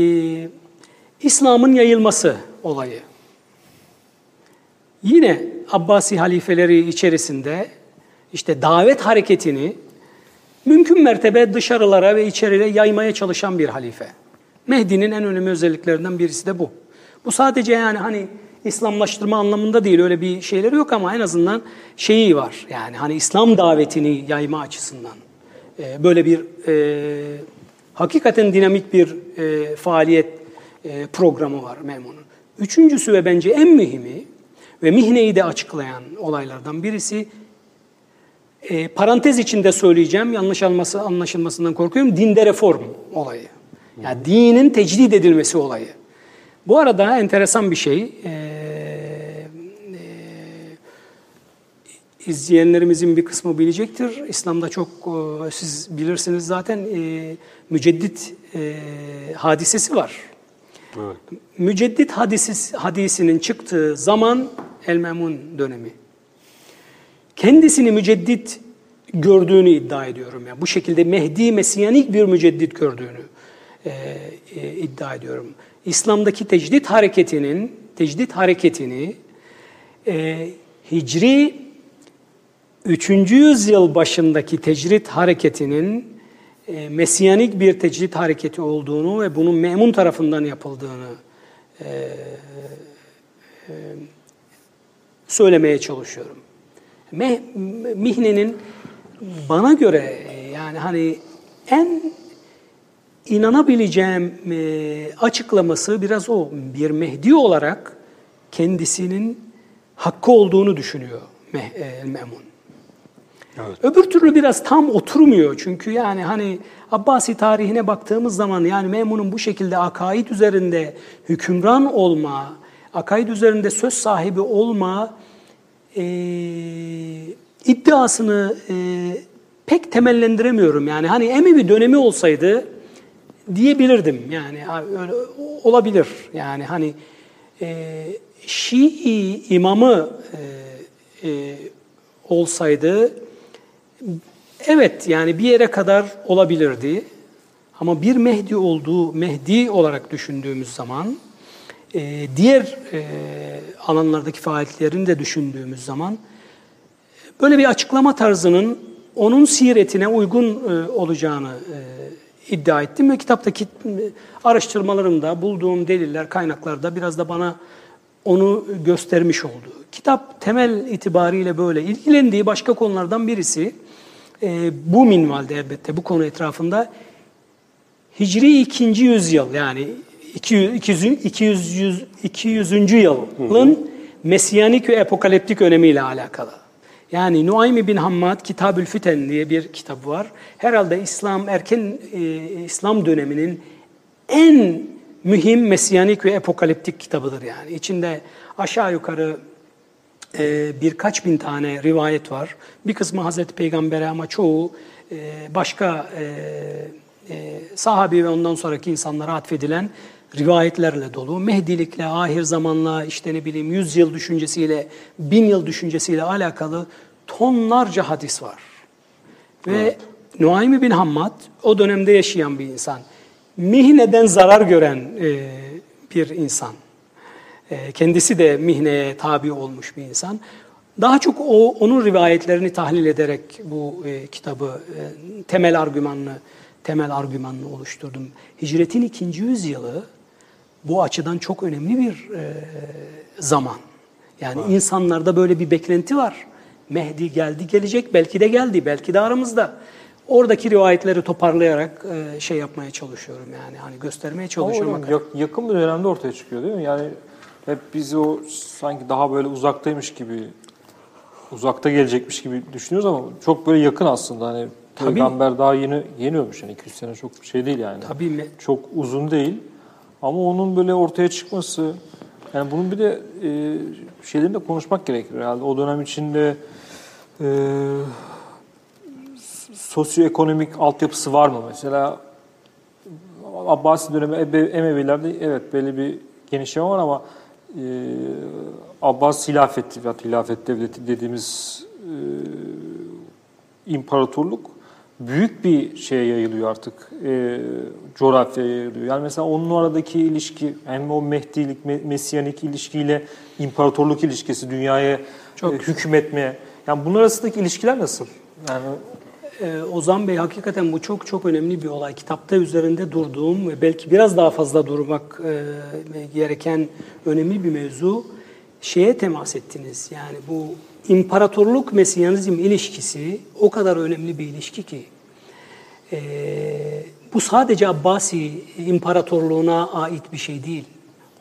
e, İslam'ın yayılması olayı. Yine Abbasi halifeleri içerisinde işte davet hareketini mümkün mertebe dışarılara ve içeriye yaymaya çalışan bir halife. Mehdi'nin en önemli özelliklerinden birisi de bu. Bu sadece yani hani İslamlaştırma anlamında değil öyle bir şeyleri yok ama en azından şeyi var. Yani hani İslam davetini yayma açısından e, böyle bir e, hakikaten dinamik bir e, faaliyet e, programı var Memun'un. Üçüncüsü ve bence en mühimi ve mihneyi de açıklayan olaylardan birisi e, parantez içinde söyleyeceğim yanlış alması, anlaşılmasından korkuyorum dinde reform olayı. Yani dinin tecdid edilmesi olayı. Bu arada enteresan bir şey. E, e, izleyenlerimizin bir kısmı bilecektir. İslam'da çok e, siz bilirsiniz zaten e, müceddit e, hadisesi var. Evet. Müceddit hadisi, hadisinin çıktığı zaman El-Memun dönemi. Kendisini müceddit gördüğünü iddia ediyorum. Yani bu şekilde Mehdi Mesiyanik bir müceddit gördüğünü e, e, iddia ediyorum. İslam'daki tecdit hareketinin tecdit hareketini e, Hicri 3. yüzyıl başındaki tecrit hareketinin e, Mesiyanik bir tecrit hareketi olduğunu ve bunun memun tarafından yapıldığını e, e, söylemeye çalışıyorum. Mihnenin bana göre yani hani en inanabileceğim e, açıklaması biraz o. Bir Mehdi olarak kendisinin hakkı olduğunu düşünüyor e, Memun. Evet. Öbür türlü biraz tam oturmuyor çünkü yani hani Abbasi tarihine baktığımız zaman yani Memun'un bu şekilde akaid üzerinde hükümran olma, akaid üzerinde söz sahibi olma e, iddiasını e, pek temellendiremiyorum. Yani hani Emevi dönemi olsaydı diyebilirdim. Yani öyle olabilir. Yani hani e, Şii imamı e, e, olsaydı evet yani bir yere kadar olabilirdi. Ama bir Mehdi olduğu Mehdi olarak düşündüğümüz zaman e, diğer e, alanlardaki faaliyetlerini de düşündüğümüz zaman böyle bir açıklama tarzının onun siretine uygun e, olacağını e, iddia ettim ve kitaptaki araştırmalarımda bulduğum deliller, kaynaklarda biraz da bana onu göstermiş oldu. Kitap temel itibariyle böyle ilgilendiği başka konulardan birisi e, bu minvalde elbette bu konu etrafında Hicri 2. yüzyıl yani 200, 200, 200. yılın Mesiyanik ve epokaliptik önemiyle alakalı. Yani Nuaym bin Hammad Kitabül Fiten diye bir kitabı var. Herhalde İslam erken e, İslam döneminin en mühim mesiyanik ve epokaliptik kitabıdır yani. İçinde aşağı yukarı e, birkaç bin tane rivayet var. Bir kısmı Hazreti Peygamber'e ama çoğu e, başka e, e, sahabi ve ondan sonraki insanlara atfedilen rivayetlerle dolu. Mehdilikle, ahir zamanla, işte ne bileyim yüz yıl düşüncesiyle, bin yıl düşüncesiyle alakalı tonlarca hadis var. Ve evet. Nuaymi bin Hammad o dönemde yaşayan bir insan. Mihneden zarar gören e, bir insan. E, kendisi de mihneye tabi olmuş bir insan. Daha çok o onun rivayetlerini tahlil ederek bu e, kitabı e, temel argümanını temel argümanını oluşturdum. Hicretin ikinci yüzyılı bu açıdan çok önemli bir e, zaman. Yani var. insanlarda böyle bir beklenti var. Mehdi geldi gelecek, belki de geldi, belki de aramızda. Oradaki rivayetleri toparlayarak e, şey yapmaya çalışıyorum yani hani göstermeye çalışıyorum. Ama yakın bir dönemde ortaya çıkıyor değil mi? Yani hep biz o sanki daha böyle uzaktaymış gibi, uzakta gelecekmiş gibi düşünüyoruz ama çok böyle yakın aslında. Hani Tabii. Peygamber daha yeni yeni ölmüş yani 200 sene çok şey değil yani. Tabii. Çok uzun değil. Ama onun böyle ortaya çıkması, yani bunun bir de e, şeylerini de konuşmak gerekir herhalde. O dönem içinde e, sosyoekonomik altyapısı var mı? Mesela Abbasi dönemi Emevilerde evet belli bir genişleme var ama e, Abbas hilafeti hilafet devleti dediğimiz e, imparatorluk büyük bir şeye yayılıyor artık. E, coğrafyaya yayılıyor. Yani mesela onun aradaki ilişki hem o Mehdilik, Mesiyanik ilişkiyle imparatorluk ilişkisi dünyaya Çok e, hükmetmeye. Yani bunlar arasındaki ilişkiler nasıl? Yani ee, Ozan Bey hakikaten bu çok çok önemli bir olay. Kitapta üzerinde durduğum ve belki biraz daha fazla durmak e, gereken önemli bir mevzu. Şeye temas ettiniz. Yani bu imparatorluk mesyanizm ilişkisi o kadar önemli bir ilişki ki e, bu sadece Abbasi imparatorluğuna ait bir şey değil.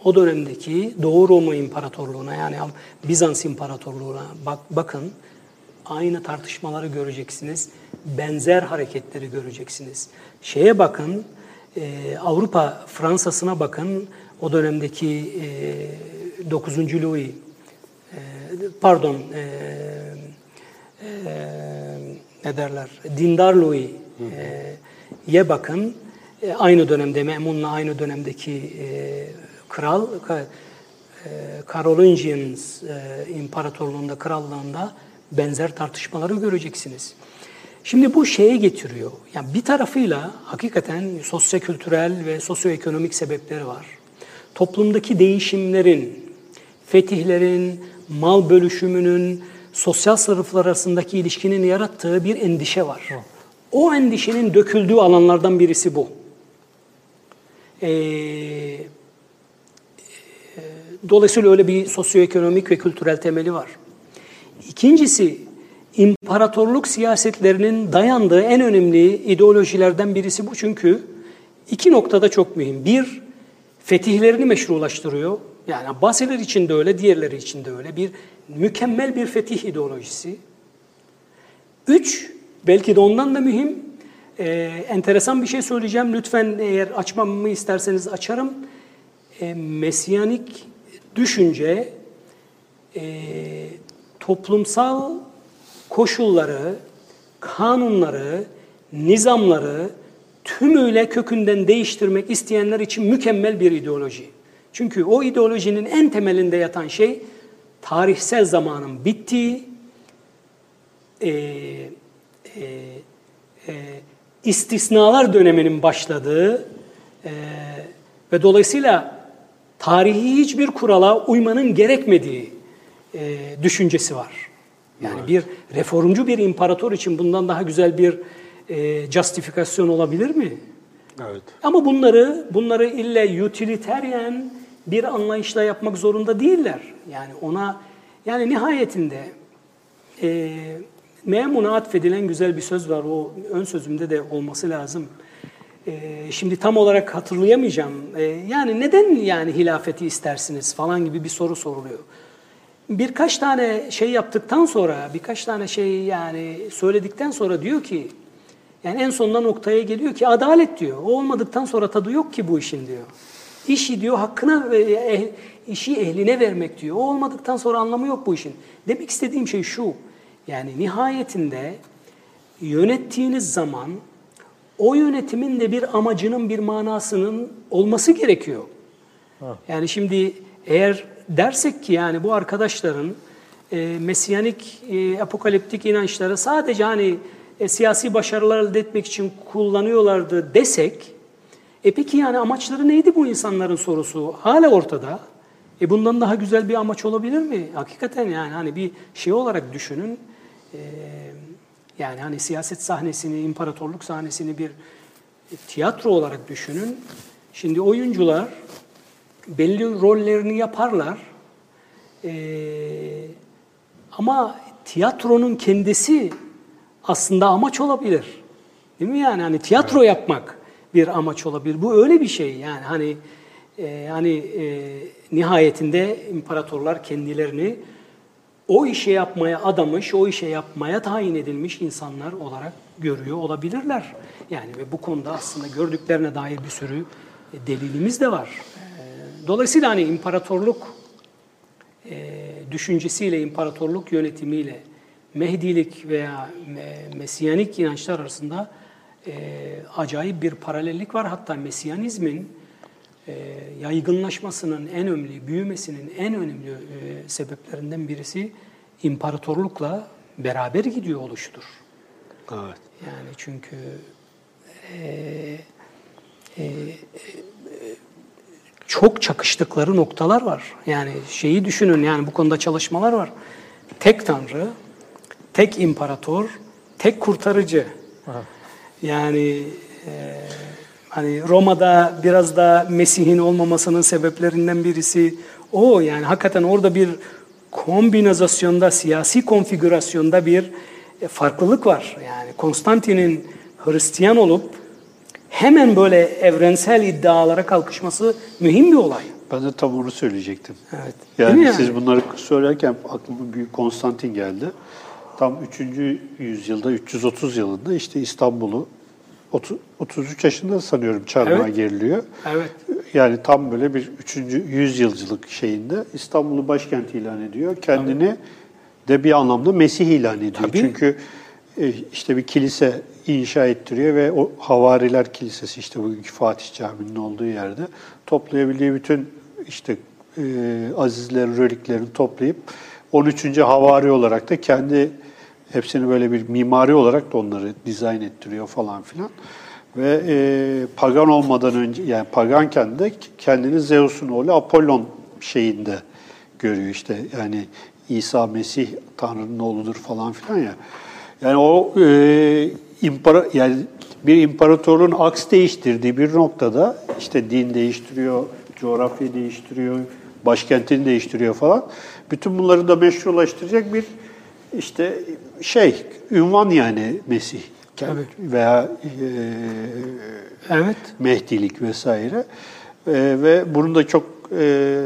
O dönemdeki Doğu Roma İmparatorluğu'na yani Bizans İmparatorluğu'na bak, bakın aynı tartışmaları göreceksiniz. Benzer hareketleri göreceksiniz. Şeye bakın e, Avrupa Fransa'sına bakın o dönemdeki e, 9. Louis pardon e, e, ne derler dindar Louis e, ye bakın e, aynı dönemde Memun'la aynı dönemdeki e, kral e, Carolingian e, İmparatorluğunda krallığında benzer tartışmaları göreceksiniz. Şimdi bu şeye getiriyor. Yani bir tarafıyla hakikaten sosyo-kültürel ve sosyoekonomik sebepleri var. Toplumdaki değişimlerin, fetihlerin, mal bölüşümünün, sosyal sınıflar arasındaki ilişkinin yarattığı bir endişe var. O endişenin döküldüğü alanlardan birisi bu. Ee, e, dolayısıyla öyle bir sosyoekonomik ve kültürel temeli var. İkincisi, imparatorluk siyasetlerinin dayandığı en önemli ideolojilerden birisi bu. Çünkü iki noktada çok mühim. Bir, fetihlerini meşrulaştırıyor. Yani Abbasiler için de öyle, diğerleri için de öyle. Bir mükemmel bir fetih ideolojisi. Üç, belki de ondan da mühim, e, enteresan bir şey söyleyeceğim. Lütfen eğer açmamı isterseniz açarım. E, Mesiyanik düşünce e, toplumsal koşulları, kanunları, nizamları tümüyle kökünden değiştirmek isteyenler için mükemmel bir ideoloji. Çünkü o ideolojinin en temelinde yatan şey tarihsel zamanın bittiği, e, e, e, istisnalar döneminin başladığı e, ve dolayısıyla tarihi hiçbir kurala uymanın gerekmediği e, düşüncesi var. Yani bir reformcu bir imparator için bundan daha güzel bir e, justifikasyon olabilir mi? Evet. Ama bunları bunları ille utilitarian bir anlayışla yapmak zorunda değiller. Yani ona yani nihayetinde e, memuna atfedilen güzel bir söz var. O ön sözümde de olması lazım. E, şimdi tam olarak hatırlayamayacağım. E, yani neden yani hilafeti istersiniz falan gibi bir soru soruluyor. Birkaç tane şey yaptıktan sonra, birkaç tane şey yani söyledikten sonra diyor ki yani en sonunda noktaya geliyor ki adalet diyor. O olmadıktan sonra tadı yok ki bu işin diyor. İşi diyor hakkına ve eh, işi ehline vermek diyor. O olmadıktan sonra anlamı yok bu işin. Demek istediğim şey şu. Yani nihayetinde yönettiğiniz zaman o yönetimin de bir amacının, bir manasının olması gerekiyor. Yani şimdi eğer dersek ki yani bu arkadaşların e, mesiyanik, e, apokaliptik inançları sadece hani e, siyasi başarılar elde etmek için kullanıyorlardı desek, e peki yani amaçları neydi bu insanların sorusu? Hala ortada. E bundan daha güzel bir amaç olabilir mi? Hakikaten yani hani bir şey olarak düşünün. E, yani hani siyaset sahnesini, imparatorluk sahnesini bir tiyatro olarak düşünün. Şimdi oyuncular belli rollerini yaparlar. Ee, ama tiyatronun kendisi aslında amaç olabilir. Değil mi yani? Hani tiyatro evet. yapmak bir amaç olabilir. Bu öyle bir şey yani hani e, hani e, nihayetinde imparatorlar kendilerini o işe yapmaya adamış, o işe yapmaya tayin edilmiş insanlar olarak görüyor olabilirler. Yani ve bu konuda aslında gördüklerine dair bir sürü delilimiz de var. Dolayısıyla hani imparatorluk e, düşüncesiyle, imparatorluk yönetimiyle Mehdilik veya Mesiyanik inançlar arasında e, acayip bir paralellik var. Hatta Mesiyanizmin e, yaygınlaşmasının en önemli, büyümesinin en önemli e, sebeplerinden birisi imparatorlukla beraber gidiyor oluşudur. Evet. Yani çünkü e, e, e, çok çakıştıkları noktalar var. Yani şeyi düşünün yani bu konuda çalışmalar var. Tek tanrı, tek imparator, tek kurtarıcı. Aha. Yani e, hani Roma'da biraz da Mesih'in olmamasının sebeplerinden birisi o. Yani hakikaten orada bir kombinasyonda, siyasi konfigürasyonda bir e, farklılık var. Yani Konstantin'in Hristiyan olup hemen böyle evrensel iddialara kalkışması mühim bir olay. Ben de tam onu söyleyecektim. Evet. Yani, yani siz bunları söylerken aklıma Büyük Konstantin geldi. Tam 3. yüzyılda, 330 yılında işte İstanbul'u 33 yaşında sanıyorum çarmıha evet. geriliyor. Evet. Yani tam böyle bir 3. yüzyılcılık şeyinde İstanbul'u başkent ilan ediyor. Kendini Tabii. de bir anlamda Mesih ilan ediyor. Tabii. Çünkü e, işte bir kilise inşa ettiriyor ve o Havariler Kilisesi işte bugünkü Fatih Camii'nin olduğu yerde toplayabildiği bütün işte e, azizlerin, reliklerini toplayıp 13. Havari olarak da kendi hepsini böyle bir mimari olarak da onları dizayn ettiriyor falan filan. Ve e, pagan olmadan önce yani paganken de kendini Zeus'un oğlu Apollon şeyinde görüyor işte yani İsa Mesih Tanrı'nın oğludur falan filan ya. Yani o e, impara, yani bir imparatorluğun aks değiştirdiği bir noktada işte din değiştiriyor, coğrafya değiştiriyor, başkentini değiştiriyor falan. Bütün bunları da meşrulaştıracak bir işte şey, ünvan yani Mesih. Tabii. veya e, Evet. Mehdilik vesaire. E, ve bunun da çok e,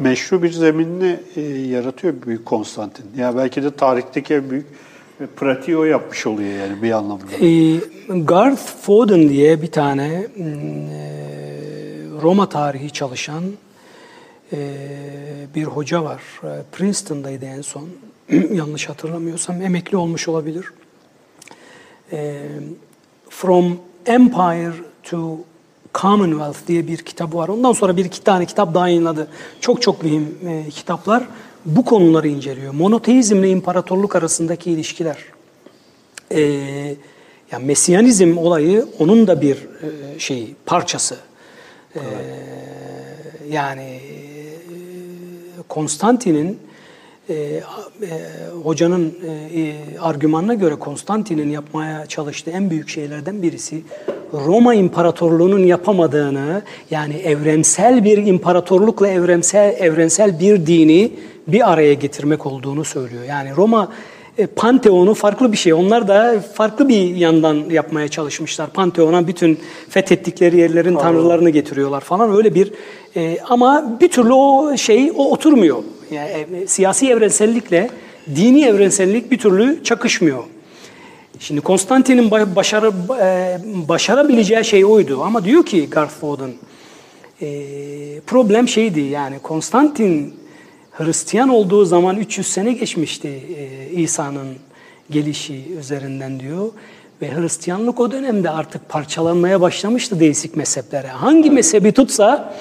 meşru bir zeminini e, yaratıyor Büyük Konstantin. Ya belki de tarihteki en büyük e, pratiği o yapmış oluyor yani bir anlamda. E, Garth Foden diye bir tane e, Roma tarihi çalışan e, bir hoca var. E, Princeton'daydı en son. Yanlış hatırlamıyorsam emekli olmuş olabilir. E, From Empire to Commonwealth diye bir kitabı var. Ondan sonra bir iki tane kitap daha yayınladı. Çok çok mühim e, kitaplar. Bu konuları inceliyor. Monoteizmle imparatorluk arasındaki ilişkiler. E, yani Mesiyanizm olayı onun da bir e, şeyi, parçası. E, yani e, Konstantin'in e, e, hocanın e, e, argümanına göre Konstantin'in yapmaya çalıştığı en büyük şeylerden birisi Roma İmparatorluğu'nun yapamadığını yani evrensel bir imparatorlukla evrensel evrensel bir dini bir araya getirmek olduğunu söylüyor. Yani Roma e, Panteon'u farklı bir şey. Onlar da farklı bir yandan yapmaya çalışmışlar. Panteon'a bütün fethettikleri yerlerin tanrılarını getiriyorlar falan. Öyle bir e, ama bir türlü o şey o oturmuyor. Yani e, siyasi evrensellikle dini evrensellik bir türlü çakışmıyor. Şimdi Konstantin'in ba- başarı e, başarabileceği şey oydu ama diyor ki Garth Foden e, problem şeydi yani Konstantin Hristiyan olduğu zaman 300 sene geçmişti e, İsa'nın gelişi üzerinden diyor. Ve Hristiyanlık o dönemde artık parçalanmaya başlamıştı değişik mezheplere. Hangi mezhebi tutsa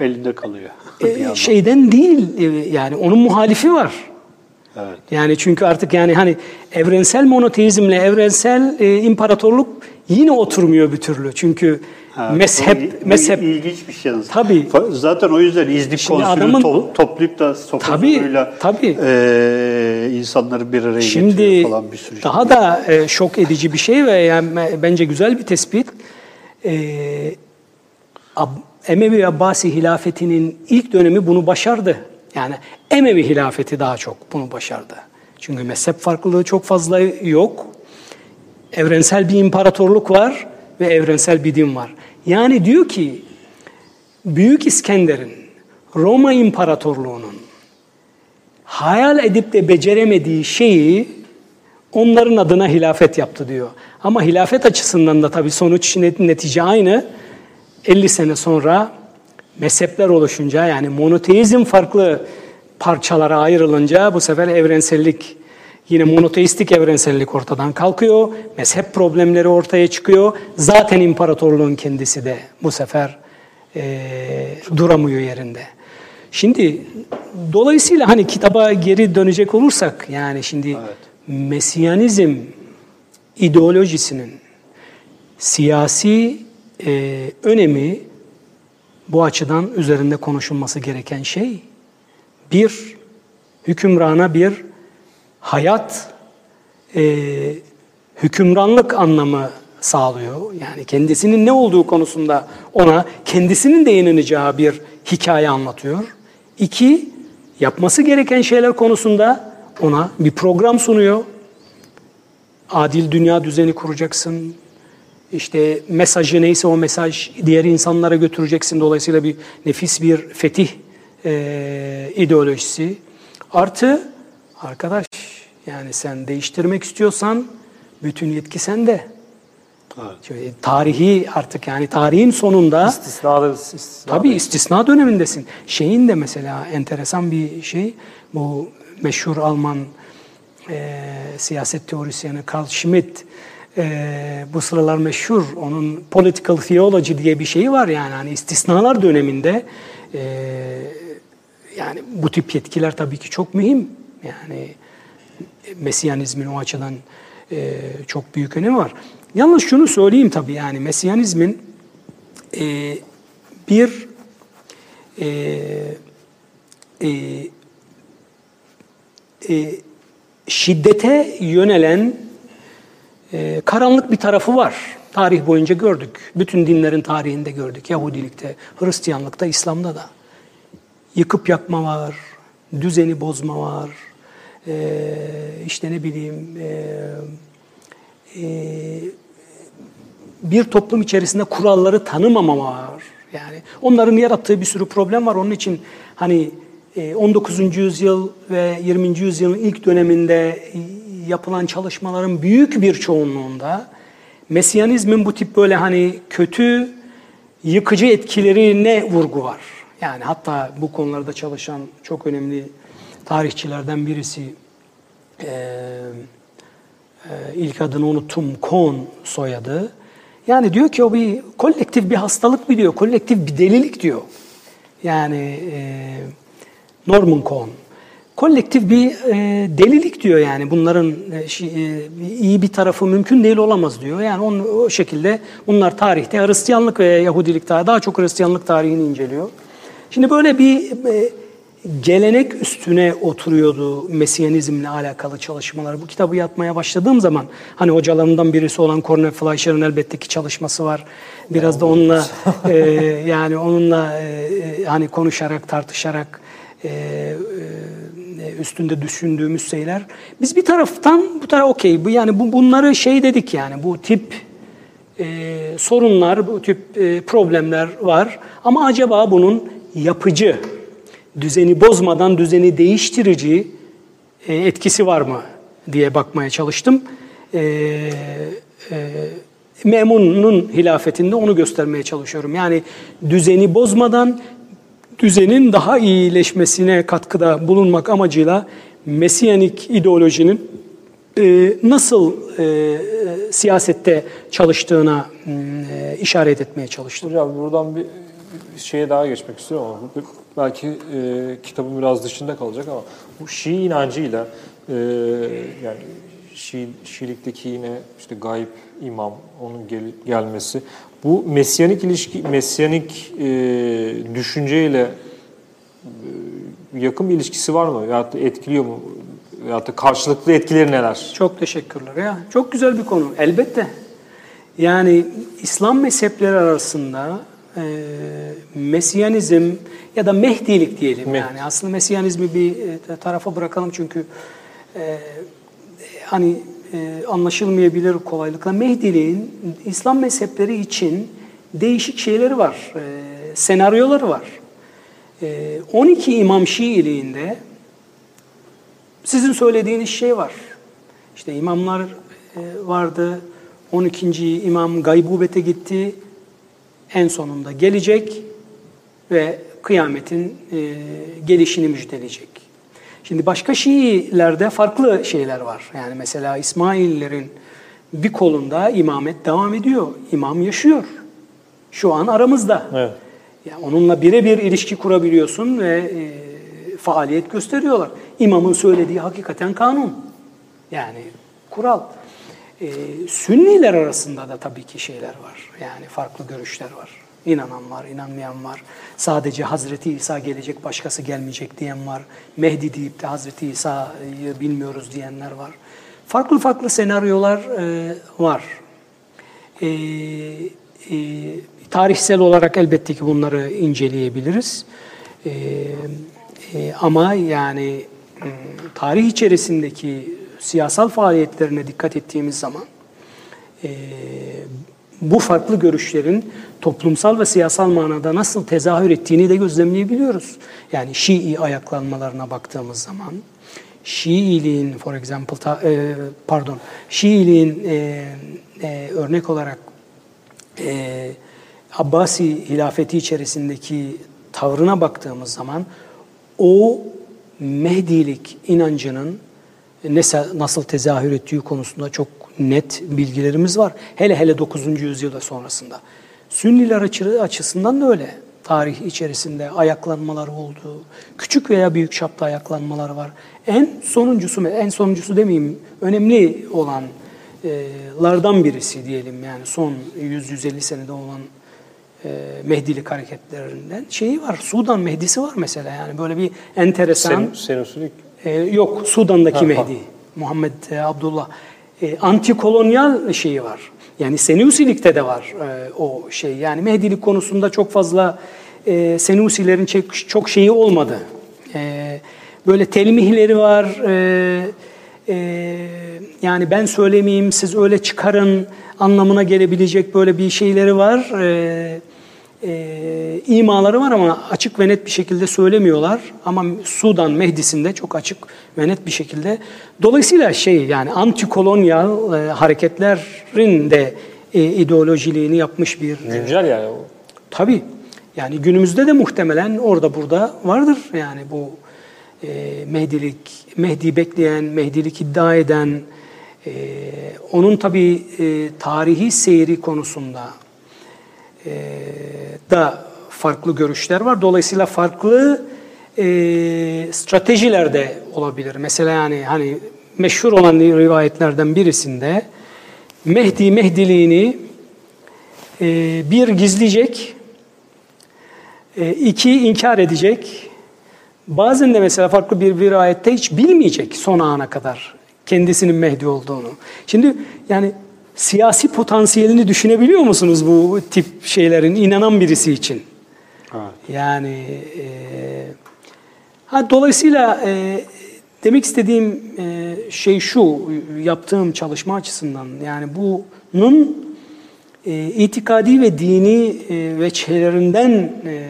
Elinde kalıyor. E, şeyden değil e, yani onun muhalifi var. Evet. Yani çünkü artık yani hani evrensel monoteizmle evrensel e, imparatorluk yine oturmuyor bir türlü. Çünkü Ha, mezhep bu, bu mezhep ilginç bir şey. Tabii. Zaten o yüzden İznik Şimdi konsülü adamın- to- toplayıp da sofasıyla tabii. e, insanları bir araya Şimdi getiriyor falan bir sürü şey. daha da e, şok edici bir şey ve yani bence güzel bir tespit. E, Ab- Emevi Abbasi hilafetinin ilk dönemi bunu başardı. Yani Emevi hilafeti daha çok bunu başardı. Çünkü mezhep farklılığı çok fazla yok. Evrensel bir imparatorluk var ve evrensel bir din var. Yani diyor ki Büyük İskender'in Roma İmparatorluğu'nun hayal edip de beceremediği şeyi onların adına hilafet yaptı diyor. Ama hilafet açısından da tabii sonuç net- netice aynı. 50 sene sonra mezhepler oluşunca yani monoteizm farklı parçalara ayrılınca bu sefer evrensellik yine monoteistik evrensellik ortadan kalkıyor. Mezhep problemleri ortaya çıkıyor. Zaten imparatorluğun kendisi de bu sefer eee, duramıyor yerinde. Şimdi dolayısıyla hani kitaba geri dönecek olursak yani şimdi Mesiyanizm ideolojisinin siyasi e, önemi bu açıdan üzerinde konuşulması gereken şey bir hükümrana bir hayat e, hükümranlık anlamı sağlıyor. Yani kendisinin ne olduğu konusunda ona kendisinin de inanacağı bir hikaye anlatıyor. İki, yapması gereken şeyler konusunda ona bir program sunuyor. Adil dünya düzeni kuracaksın. İşte mesajı neyse o mesaj diğer insanlara götüreceksin. Dolayısıyla bir nefis bir fetih e, ideolojisi. Artı arkadaş yani sen değiştirmek istiyorsan bütün yetki sende. Evet. Şöyle tarihi artık yani tarihin sonunda İstisnalar, istisna. Tabii istisna dönemindesin. Şeyin de mesela enteresan bir şey bu meşhur Alman e, siyaset teorisyeni Carl Schmitt e, bu sıralar meşhur onun political theology diye bir şeyi var yani hani istisnalar döneminde e, yani bu tip yetkiler tabii ki çok mühim yani Mesiyanizmin o açıdan e, çok büyük önemi var. Yalnız şunu söyleyeyim tabii yani Mesiyanizmin e, bir e, e, e, şiddete yönelen e, karanlık bir tarafı var. Tarih boyunca gördük. Bütün dinlerin tarihinde gördük. Yahudilikte, Hristiyanlıkta, İslam'da da. Yıkıp yakma var, düzeni bozma var, e, işte ne bileyim e, e, bir toplum içerisinde kuralları tanımama var. Yani onların yarattığı bir sürü problem var. Onun için hani 19. E, yüzyıl ve 20. yüzyılın ilk döneminde yapılan çalışmaların büyük bir çoğunluğunda Mesyanizmin bu tip böyle hani kötü, yıkıcı etkilerine vurgu var. Yani hatta bu konularda çalışan çok önemli tarihçilerden birisi e, e, ilk adını unuttum, Kohn soyadı. Yani diyor ki o bir kolektif bir hastalık biliyor, kolektif bir delilik diyor. Yani e, Norman Kohn kolektif bir e, delilik diyor yani bunların e, e, iyi bir tarafı mümkün değil olamaz diyor. Yani on, o şekilde bunlar tarihte Hristiyanlık ve Yahudilik daha, daha çok Hristiyanlık tarihini inceliyor. Şimdi böyle bir e, gelenek üstüne oturuyordu Mesiyanizmle alakalı çalışmalar. Bu kitabı yapmaya başladığım zaman hani hocalarımdan birisi olan Cornel Fleischer'ın elbette ki çalışması var. Biraz da onunla e, yani onunla e, e hani konuşarak tartışarak e, e, üstünde düşündüğümüz şeyler. Biz bir taraftan bu taraf okey. Bu yani bu bunları şey dedik yani bu tip e, sorunlar, bu tip e, problemler var. Ama acaba bunun yapıcı, düzeni bozmadan düzeni değiştirici e, etkisi var mı diye bakmaya çalıştım. E, e, Memun'un hilafetinde onu göstermeye çalışıyorum. Yani düzeni bozmadan düzenin daha iyileşmesine katkıda bulunmak amacıyla Mesiyanik ideolojinin e, nasıl e, siyasette çalıştığına e, işaret etmeye çalıştım. Hocam buradan bir şeye daha geçmek istiyorum ama belki e, kitabın biraz dışında kalacak ama bu Şii inancıyla e, yani Şii, Şiilikteki yine işte gayb imam onun gel, gelmesi bu mesyanik ilişki, mesyanik e, düşünceyle e, yakın bir ilişkisi var mı? Ya da etkiliyor mu? Ya da karşılıklı etkileri neler? Çok teşekkürler. Ya çok güzel bir konu. Elbette. Yani İslam mezhepleri arasında e, Mesyanizm ya da Mehdilik diyelim Meh. yani. Aslında Mesyanizmi bir e, tarafa bırakalım çünkü e, hani e, anlaşılmayabilir kolaylıkla. Mehdiliğin İslam mezhepleri için değişik şeyleri var, e, senaryoları var. E, 12 İmam Şiiliğinde sizin söylediğiniz şey var. İşte imamlar e, vardı, 12. imam gaybubete gitti, en sonunda gelecek ve kıyametin e, gelişini müjdeleyecek. Şimdi başka Şiilerde farklı şeyler var. Yani mesela İsmail'lerin bir kolunda imamet devam ediyor. İmam yaşıyor. Şu an aramızda. Evet. Yani onunla birebir ilişki kurabiliyorsun ve e, faaliyet gösteriyorlar. İmamın söylediği hakikaten kanun. Yani kural. E, Sünniler arasında da tabii ki şeyler var. Yani farklı görüşler var. İnanan var, inanmayan var. Sadece Hazreti İsa gelecek, başkası gelmeyecek diyen var. Mehdi deyip de Hazreti İsa'yı bilmiyoruz diyenler var. Farklı farklı senaryolar e, var. E, e, tarihsel olarak elbette ki bunları inceleyebiliriz. E, e, ama yani e, tarih içerisindeki siyasal faaliyetlerine dikkat ettiğimiz zaman e, bu farklı görüşlerin toplumsal ve siyasal manada nasıl tezahür ettiğini de gözlemleyebiliyoruz. Yani Şii ayaklanmalarına baktığımız zaman Şiiliğin for example ta, e, pardon Şiiliğin e, e, örnek olarak e, Abbasi hilafeti içerisindeki tavrına baktığımız zaman o Mehdilik inancının nasıl tezahür ettiği konusunda çok net bilgilerimiz var. Hele hele 9. yüzyılda sonrasında. Sünniler açısından da öyle. Tarih içerisinde ayaklanmalar oldu. Küçük veya büyük çapta ayaklanmalar var. En sonuncusu, en sonuncusu demeyeyim, önemli olanlardan birisi diyelim yani son 100-150 senede olan e, Mehdilik hareketlerinden şeyi var. Sudan Mehdisi var mesela yani böyle bir enteresan. Sen, Senusilik? E, yok Sudan'daki ha, Mehdi. Ha. Muhammed e, Abdullah e, antikolonyal şeyi var. Yani Senusilikte de var e, o şey. Yani Mehdilik konusunda çok fazla e, Senusilerin çok, çok şeyi olmadı. E, böyle telmihleri var. E, e, yani ben söylemeyeyim siz öyle çıkarın anlamına gelebilecek böyle bir şeyleri var. E, e, imaları var ama açık ve net bir şekilde söylemiyorlar. Ama Sudan Mehdi'sinde çok açık ve net bir şekilde. Dolayısıyla şey yani antikolonyal e, hareketlerin de e, ideolojiliğini yapmış bir... Güncel yani o. Tabii. Yani günümüzde de muhtemelen orada burada vardır. Yani bu e, Mehdilik, Mehdi bekleyen, Mehdilik iddia eden, e, onun tabii e, tarihi seyri konusunda da farklı görüşler var. Dolayısıyla farklı e, stratejiler de olabilir. Mesela yani hani meşhur olan rivayetlerden birisinde Mehdi Mehdiliğini e, bir gizleyecek, e, iki inkar edecek. Bazen de mesela farklı bir rivayette hiç bilmeyecek son ana kadar kendisinin Mehdi olduğunu. Şimdi yani siyasi potansiyelini düşünebiliyor musunuz bu tip şeylerin inanan birisi için? Evet. Yani e, ha, dolayısıyla e, demek istediğim e, şey şu yaptığım çalışma açısından yani bunun e, itikadi ve dini e, veçhelerinden e,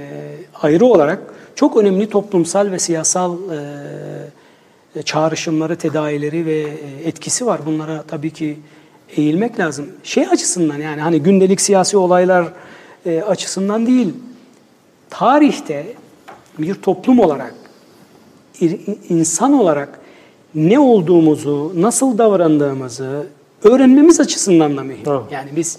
ayrı olarak çok önemli toplumsal ve siyasal e, çağrışımları, tedavileri ve e, etkisi var. Bunlara tabii ki eğilmek lazım. Şey açısından yani hani gündelik siyasi olaylar e, açısından değil, tarihte bir toplum olarak, insan olarak ne olduğumuzu, nasıl davrandığımızı öğrenmemiz açısından da mühim. Evet. Yani biz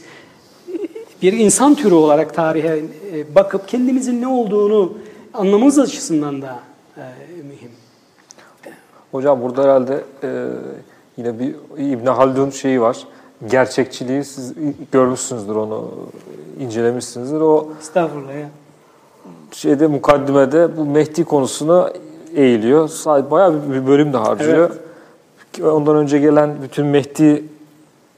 bir insan türü olarak tarihe e, bakıp kendimizin ne olduğunu anlamamız açısından da e, mühim. Hocam burada herhalde e, yine bir İbn Haldun şeyi var. Gerçekçiliği siz görmüşsünüzdür onu, incelemişsinizdir. O Estağfurullah ya. şeyde mukaddimede bu Mehdi konusuna eğiliyor. Bayağı bir- bölüm de harcıyor. Ondan önce gelen bütün Mehdi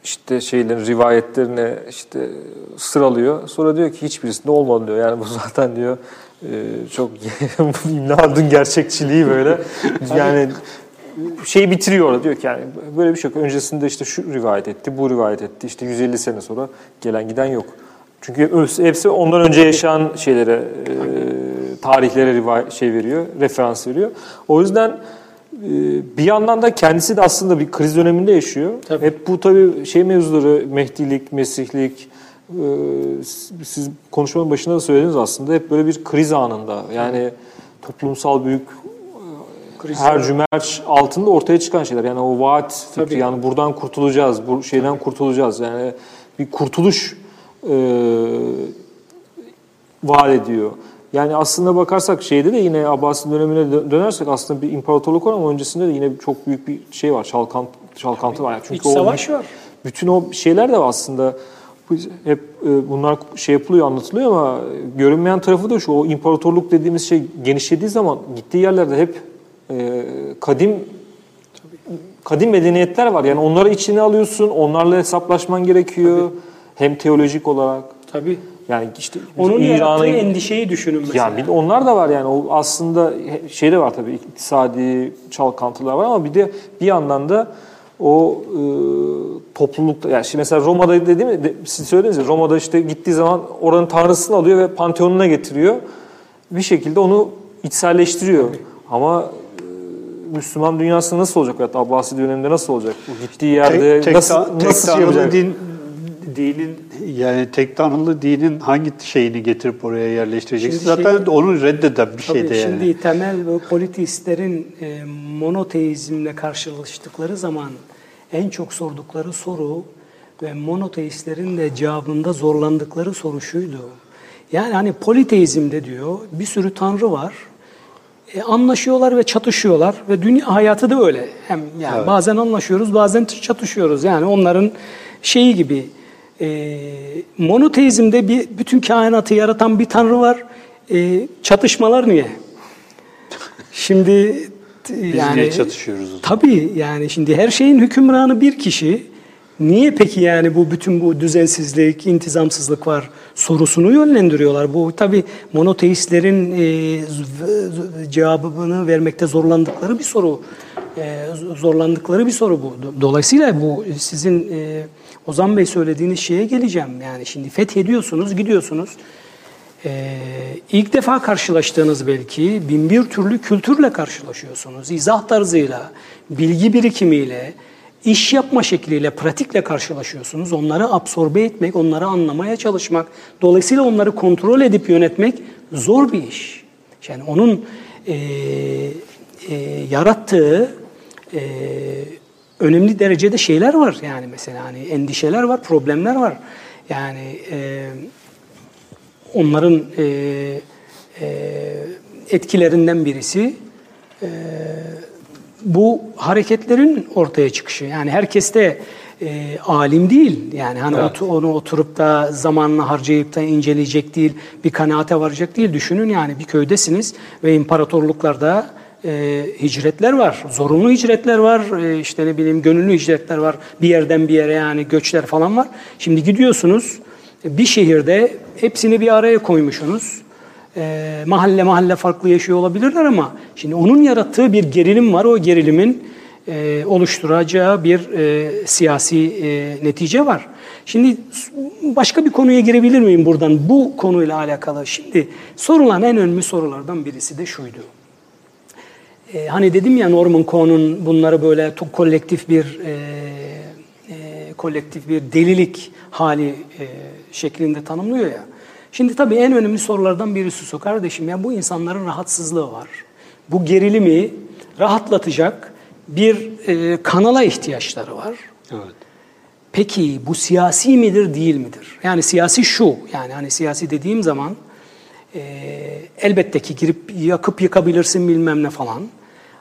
işte şeylerin rivayetlerini işte sıralıyor. Sonra diyor ki hiçbirisinde olmadı diyor. Yani bu zaten diyor e, çok İbn Haldun gerçekçiliği böyle. yani şeyi bitiriyor orada diyor ki yani böyle bir şey yok. Öncesinde işte şu rivayet etti, bu rivayet etti. İşte 150 sene sonra gelen giden yok. Çünkü hepsi ondan önce yaşayan şeylere, e, tarihlere rivayet şey veriyor, referans veriyor. O yüzden e, bir yandan da kendisi de aslında bir kriz döneminde yaşıyor. Tabii. Hep bu tabii şey mevzuları, Mehdilik, Mesihlik, e, siz konuşmanın başında da söylediniz aslında hep böyle bir kriz anında. Yani toplumsal büyük Kriz her cümerç altında ortaya çıkan şeyler. Yani o vaat fikri, Tabii. yani buradan kurtulacağız, bu şeyden kurtulacağız. Yani bir kurtuluş e, vaat ediyor. Yani aslında bakarsak şeyde de yine Abbasi dönemine dö- dönersek aslında bir imparatorluk var ama öncesinde de yine çok büyük bir şey var. Çalkant, çalkantı var. Yani İç savaş var. bütün o şeyler de aslında hep e, bunlar şey yapılıyor, anlatılıyor ama görünmeyen tarafı da şu. O imparatorluk dediğimiz şey genişlediği zaman gittiği yerlerde hep e, kadim kadim medeniyetler var. Yani onları içine alıyorsun, onlarla hesaplaşman gerekiyor. Hem teolojik olarak. Tabii. Yani işte Onun İran'ı endişeyi düşünün mesela. yani bir de onlar da var yani o aslında şey de var tabii iktisadi çalkantılar var ama bir de bir yandan da o e, toplulukta yani şimdi mesela Roma'da dediğim de, siz söylediniz ya Roma'da işte gittiği zaman oranın tanrısını alıyor ve panteonuna getiriyor. Bir şekilde onu içselleştiriyor. Ama Müslüman dünyası nasıl olacak? Hatta Abbasi döneminde nasıl olacak? Bu gittiği yerde tek, tek, nasıl, tek nasıl şey yapacak? din, dinin yani tek tanrılı dinin hangi şeyini getirip oraya yerleştireceksin? Şimdi Zaten şey- onu reddeden bir Tabii şey de yani. Şimdi temel ve politeistlerin e, monoteizmle karşılaştıkları zaman en çok sordukları soru ve monoteistlerin de cevabında zorlandıkları soru şuydu. Yani hani politeizmde diyor bir sürü tanrı var. E, anlaşıyorlar ve çatışıyorlar ve dünya hayatı da öyle. Hem yani bazen anlaşıyoruz, bazen çatışıyoruz. Yani onların şeyi gibi e, monoteizmde bir bütün kainatı yaratan bir tanrı var. E, çatışmalar niye? Şimdi Biz yani niye çatışıyoruz? Tabii yani şimdi her şeyin hükümranı bir kişi. Niye peki yani bu bütün bu düzensizlik, intizamsızlık var sorusunu yönlendiriyorlar. Bu tabii monoteistlerin e, cevabını vermekte zorlandıkları bir soru e, zorlandıkları bir soru bu. Dolayısıyla bu sizin e, Ozan Bey söylediğiniz şeye geleceğim. Yani şimdi fethediyorsunuz, gidiyorsunuz. Ee, ilk defa karşılaştığınız belki bin bir türlü kültürle karşılaşıyorsunuz. İzah tarzıyla, bilgi birikimiyle, iş yapma şekliyle, pratikle karşılaşıyorsunuz. Onları absorbe etmek, onları anlamaya çalışmak, dolayısıyla onları kontrol edip yönetmek zor bir iş. Yani onun e, e, yarattığı e, önemli derecede şeyler var. Yani mesela hani endişeler var, problemler var. Yani e, onların e, e, etkilerinden birisi e, bu hareketlerin ortaya çıkışı. Yani herkes de e, alim değil. Yani hani evet. onu oturup da zamanını harcayıp da inceleyecek değil, bir kanaate varacak değil. Düşünün yani bir köydesiniz ve imparatorluklarda e, hicretler var. Zorunlu hicretler var. E, işte ne bileyim gönüllü hicretler var. Bir yerden bir yere yani göçler falan var. Şimdi gidiyorsunuz bir şehirde hepsini bir araya koymuşsunuz. E, mahalle mahalle farklı yaşıyor olabilirler ama şimdi onun yarattığı bir gerilim var. O gerilimin e, oluşturacağı bir e, siyasi e, netice var. Şimdi başka bir konuya girebilir miyim buradan bu konuyla alakalı? Şimdi sorulan en önemli sorulardan birisi de şuydu. E, hani dedim ya Norman Cohn'un bunları böyle kolektif bir e, e, kolektif bir delilik hali e, şeklinde tanımlıyor ya. Şimdi tabii en önemli sorulardan birisi şu kardeşim ya bu insanların rahatsızlığı var. Bu gerilimi rahatlatacak bir e, kanala ihtiyaçları var. Evet. Peki bu siyasi midir değil midir? Yani siyasi şu yani hani siyasi dediğim zaman e, elbette ki girip yakıp yıkabilirsin bilmem ne falan.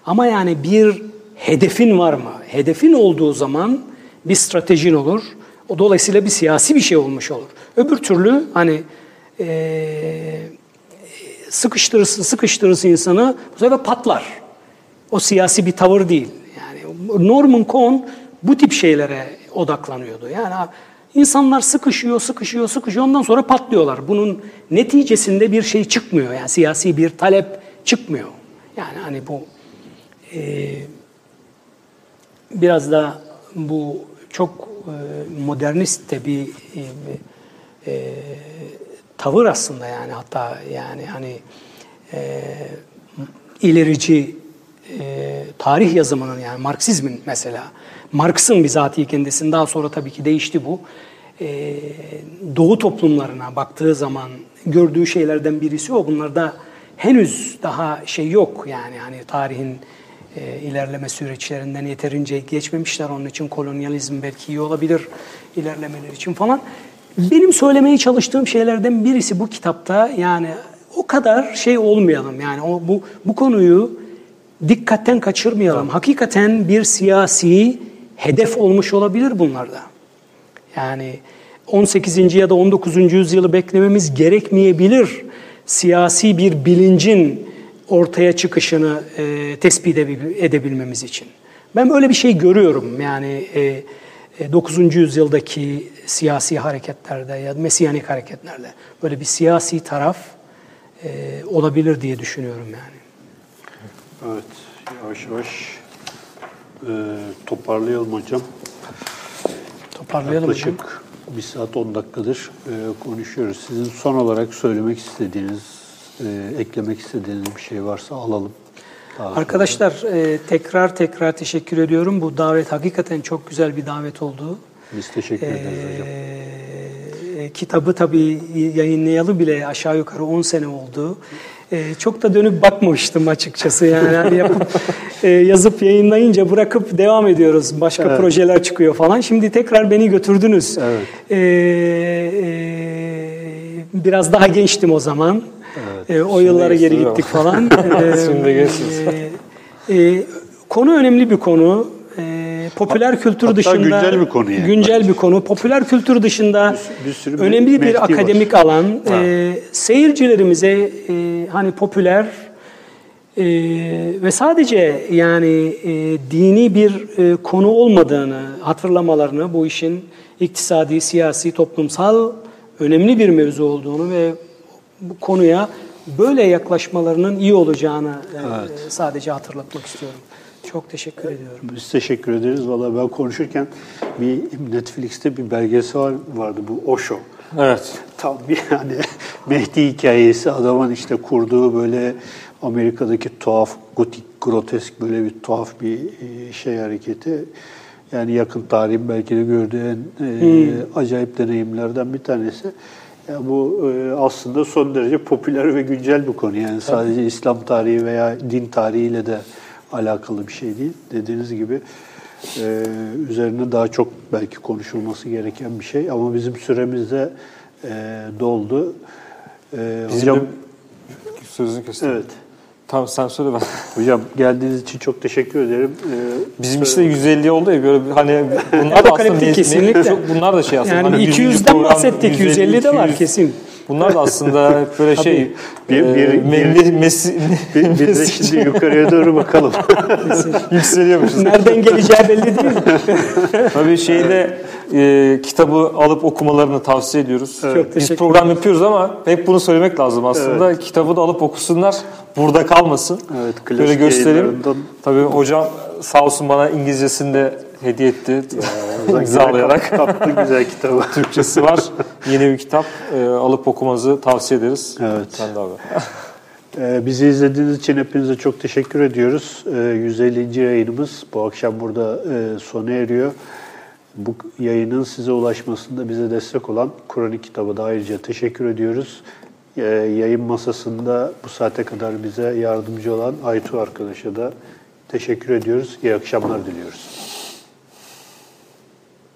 Ama yani bir hedefin var mı? Hedefin olduğu zaman bir stratejin olur. O dolayısıyla bir siyasi bir şey olmuş olur. Öbür türlü hani e, sıkıştırırsın, sıkıştırırsın insanı bu sefer patlar. O siyasi bir tavır değil. Yani Norman Cohn bu tip şeylere odaklanıyordu. Yani insanlar sıkışıyor, sıkışıyor, sıkışıyor ondan sonra patlıyorlar. Bunun neticesinde bir şey çıkmıyor. Yani siyasi bir talep çıkmıyor. Yani hani bu e, biraz da bu çok e, modernist de bir e, e, tavır aslında yani hatta yani hani e, ilerici e, tarih yazımının yani Marksizmin mesela Marx'ın bizatihi kendisinin daha sonra tabii ki değişti bu. E, Doğu toplumlarına baktığı zaman gördüğü şeylerden birisi o. Bunlarda henüz daha şey yok yani hani tarihin e, ilerleme süreçlerinden yeterince geçmemişler. Onun için kolonyalizm belki iyi olabilir ilerlemeler için falan. Benim söylemeye çalıştığım şeylerden birisi bu kitapta yani o kadar şey olmayalım yani o bu bu konuyu dikkatten kaçırmayalım. Hakikaten bir siyasi hedef olmuş olabilir bunlarda. Yani 18. ya da 19. yüzyılı beklememiz gerekmeyebilir. Siyasi bir bilincin ortaya çıkışını e, tespit edebilmemiz için. Ben böyle bir şey görüyorum. Yani e, 9. E, yüzyıldaki siyasi hareketlerde ya Mesiyanik hareketlerde böyle bir siyasi taraf e, olabilir diye düşünüyorum yani. Evet, yavaş yavaş e, toparlayalım hocam. Toparlayalım Yaklaşık hocam. bir saat 10 dakikadır e, konuşuyoruz. Sizin son olarak söylemek istediğiniz e, eklemek istediğiniz bir şey varsa alalım. Arkadaşlar e, tekrar tekrar teşekkür ediyorum. Bu davet hakikaten çok güzel bir davet oldu. Biz teşekkür ederiz hocam. E, kitabı tabii yayınlayalı bile aşağı yukarı 10 sene oldu. E, çok da dönüp bakmamıştım açıkçası yani, yani yapıp e, yazıp yayınlayınca bırakıp devam ediyoruz. Başka evet. projeler çıkıyor falan. Şimdi tekrar beni götürdünüz. Evet. E, e, biraz daha gençtim o zaman. Evet. E, o yıllara geri gittik falan. e, Şimdi geçsiz. E, e, konu önemli bir konu. E, popüler kültür Hatta dışında güncel bir konu yani. Güncel bir konu. Popüler kültür dışında bir, bir sürü önemli bir akademik var. alan. E, seyircilerimize e, hani popüler e, ve sadece yani e, dini bir e, konu olmadığını hatırlamalarını, bu işin iktisadi, siyasi, toplumsal önemli bir mevzu olduğunu ve bu konuya böyle yaklaşmalarının iyi olacağını e, evet. sadece hatırlatmak istiyorum. Çok teşekkür ediyorum. Biz teşekkür ederiz. Valla ben konuşurken bir Netflix'te bir belgesel vardı bu Osho. Evet. Tam bir yani Mehdi hikayesi adamın işte kurduğu böyle Amerika'daki tuhaf gotik grotesk böyle bir tuhaf bir e, şey hareketi. Yani yakın tarihin belki de gördüğü en e, acayip deneyimlerden bir tanesi. Ya bu e, aslında son derece popüler ve güncel bir konu. Yani sadece İslam tarihi veya din tarihiyle de alakalı bir şey değil. Dediğiniz gibi e, üzerine daha çok belki konuşulması gereken bir şey. Ama bizim süremiz de e, doldu. E, Bizim hocam, de- Sözünü kestim. evet. Tamam sen söyle ben. Hocam geldiğiniz için çok teşekkür ederim. E, Bizim işte 150 oldu ya böyle hani bunlar da aslında kesinlikle. çok bunlar da şey aslında. Yani hani 100. 200'den program, bahsettik, 150 de var 200. kesin. Bunlar da aslında hep böyle şey Bir- e, bir- mesi- biz de şimdi yukarıya doğru bakalım. yükseliyormuşuz. Nereden geleceği belli değil. Tabii şeyde e, kitabı alıp okumalarını tavsiye ediyoruz. Çok Biz program yapıyoruz ama hep bunu söylemek lazım aslında. Kitabı da alıp okusunlar. Burada kalmasın. Evet, klasik Böyle göstereyim. yayınlarından- Tabii hocam sağ olsun bana İngilizcesini de hediye etti. İmzalayarak. Tatlı güzel kitabı. Türkçesi var. Yeni bir kitap. E, alıp okumanızı tavsiye ederiz. Evet. Sen de abi. Ee, Bizi izlediğiniz için hepinize çok teşekkür ediyoruz. Ee, 150. yayınımız bu akşam burada e, sona eriyor. Bu yayının size ulaşmasında bize destek olan Kronik kitabı da ayrıca teşekkür ediyoruz. Yayın masasında bu saate kadar bize yardımcı olan Aytu arkadaşa da teşekkür ediyoruz. İyi akşamlar diliyoruz.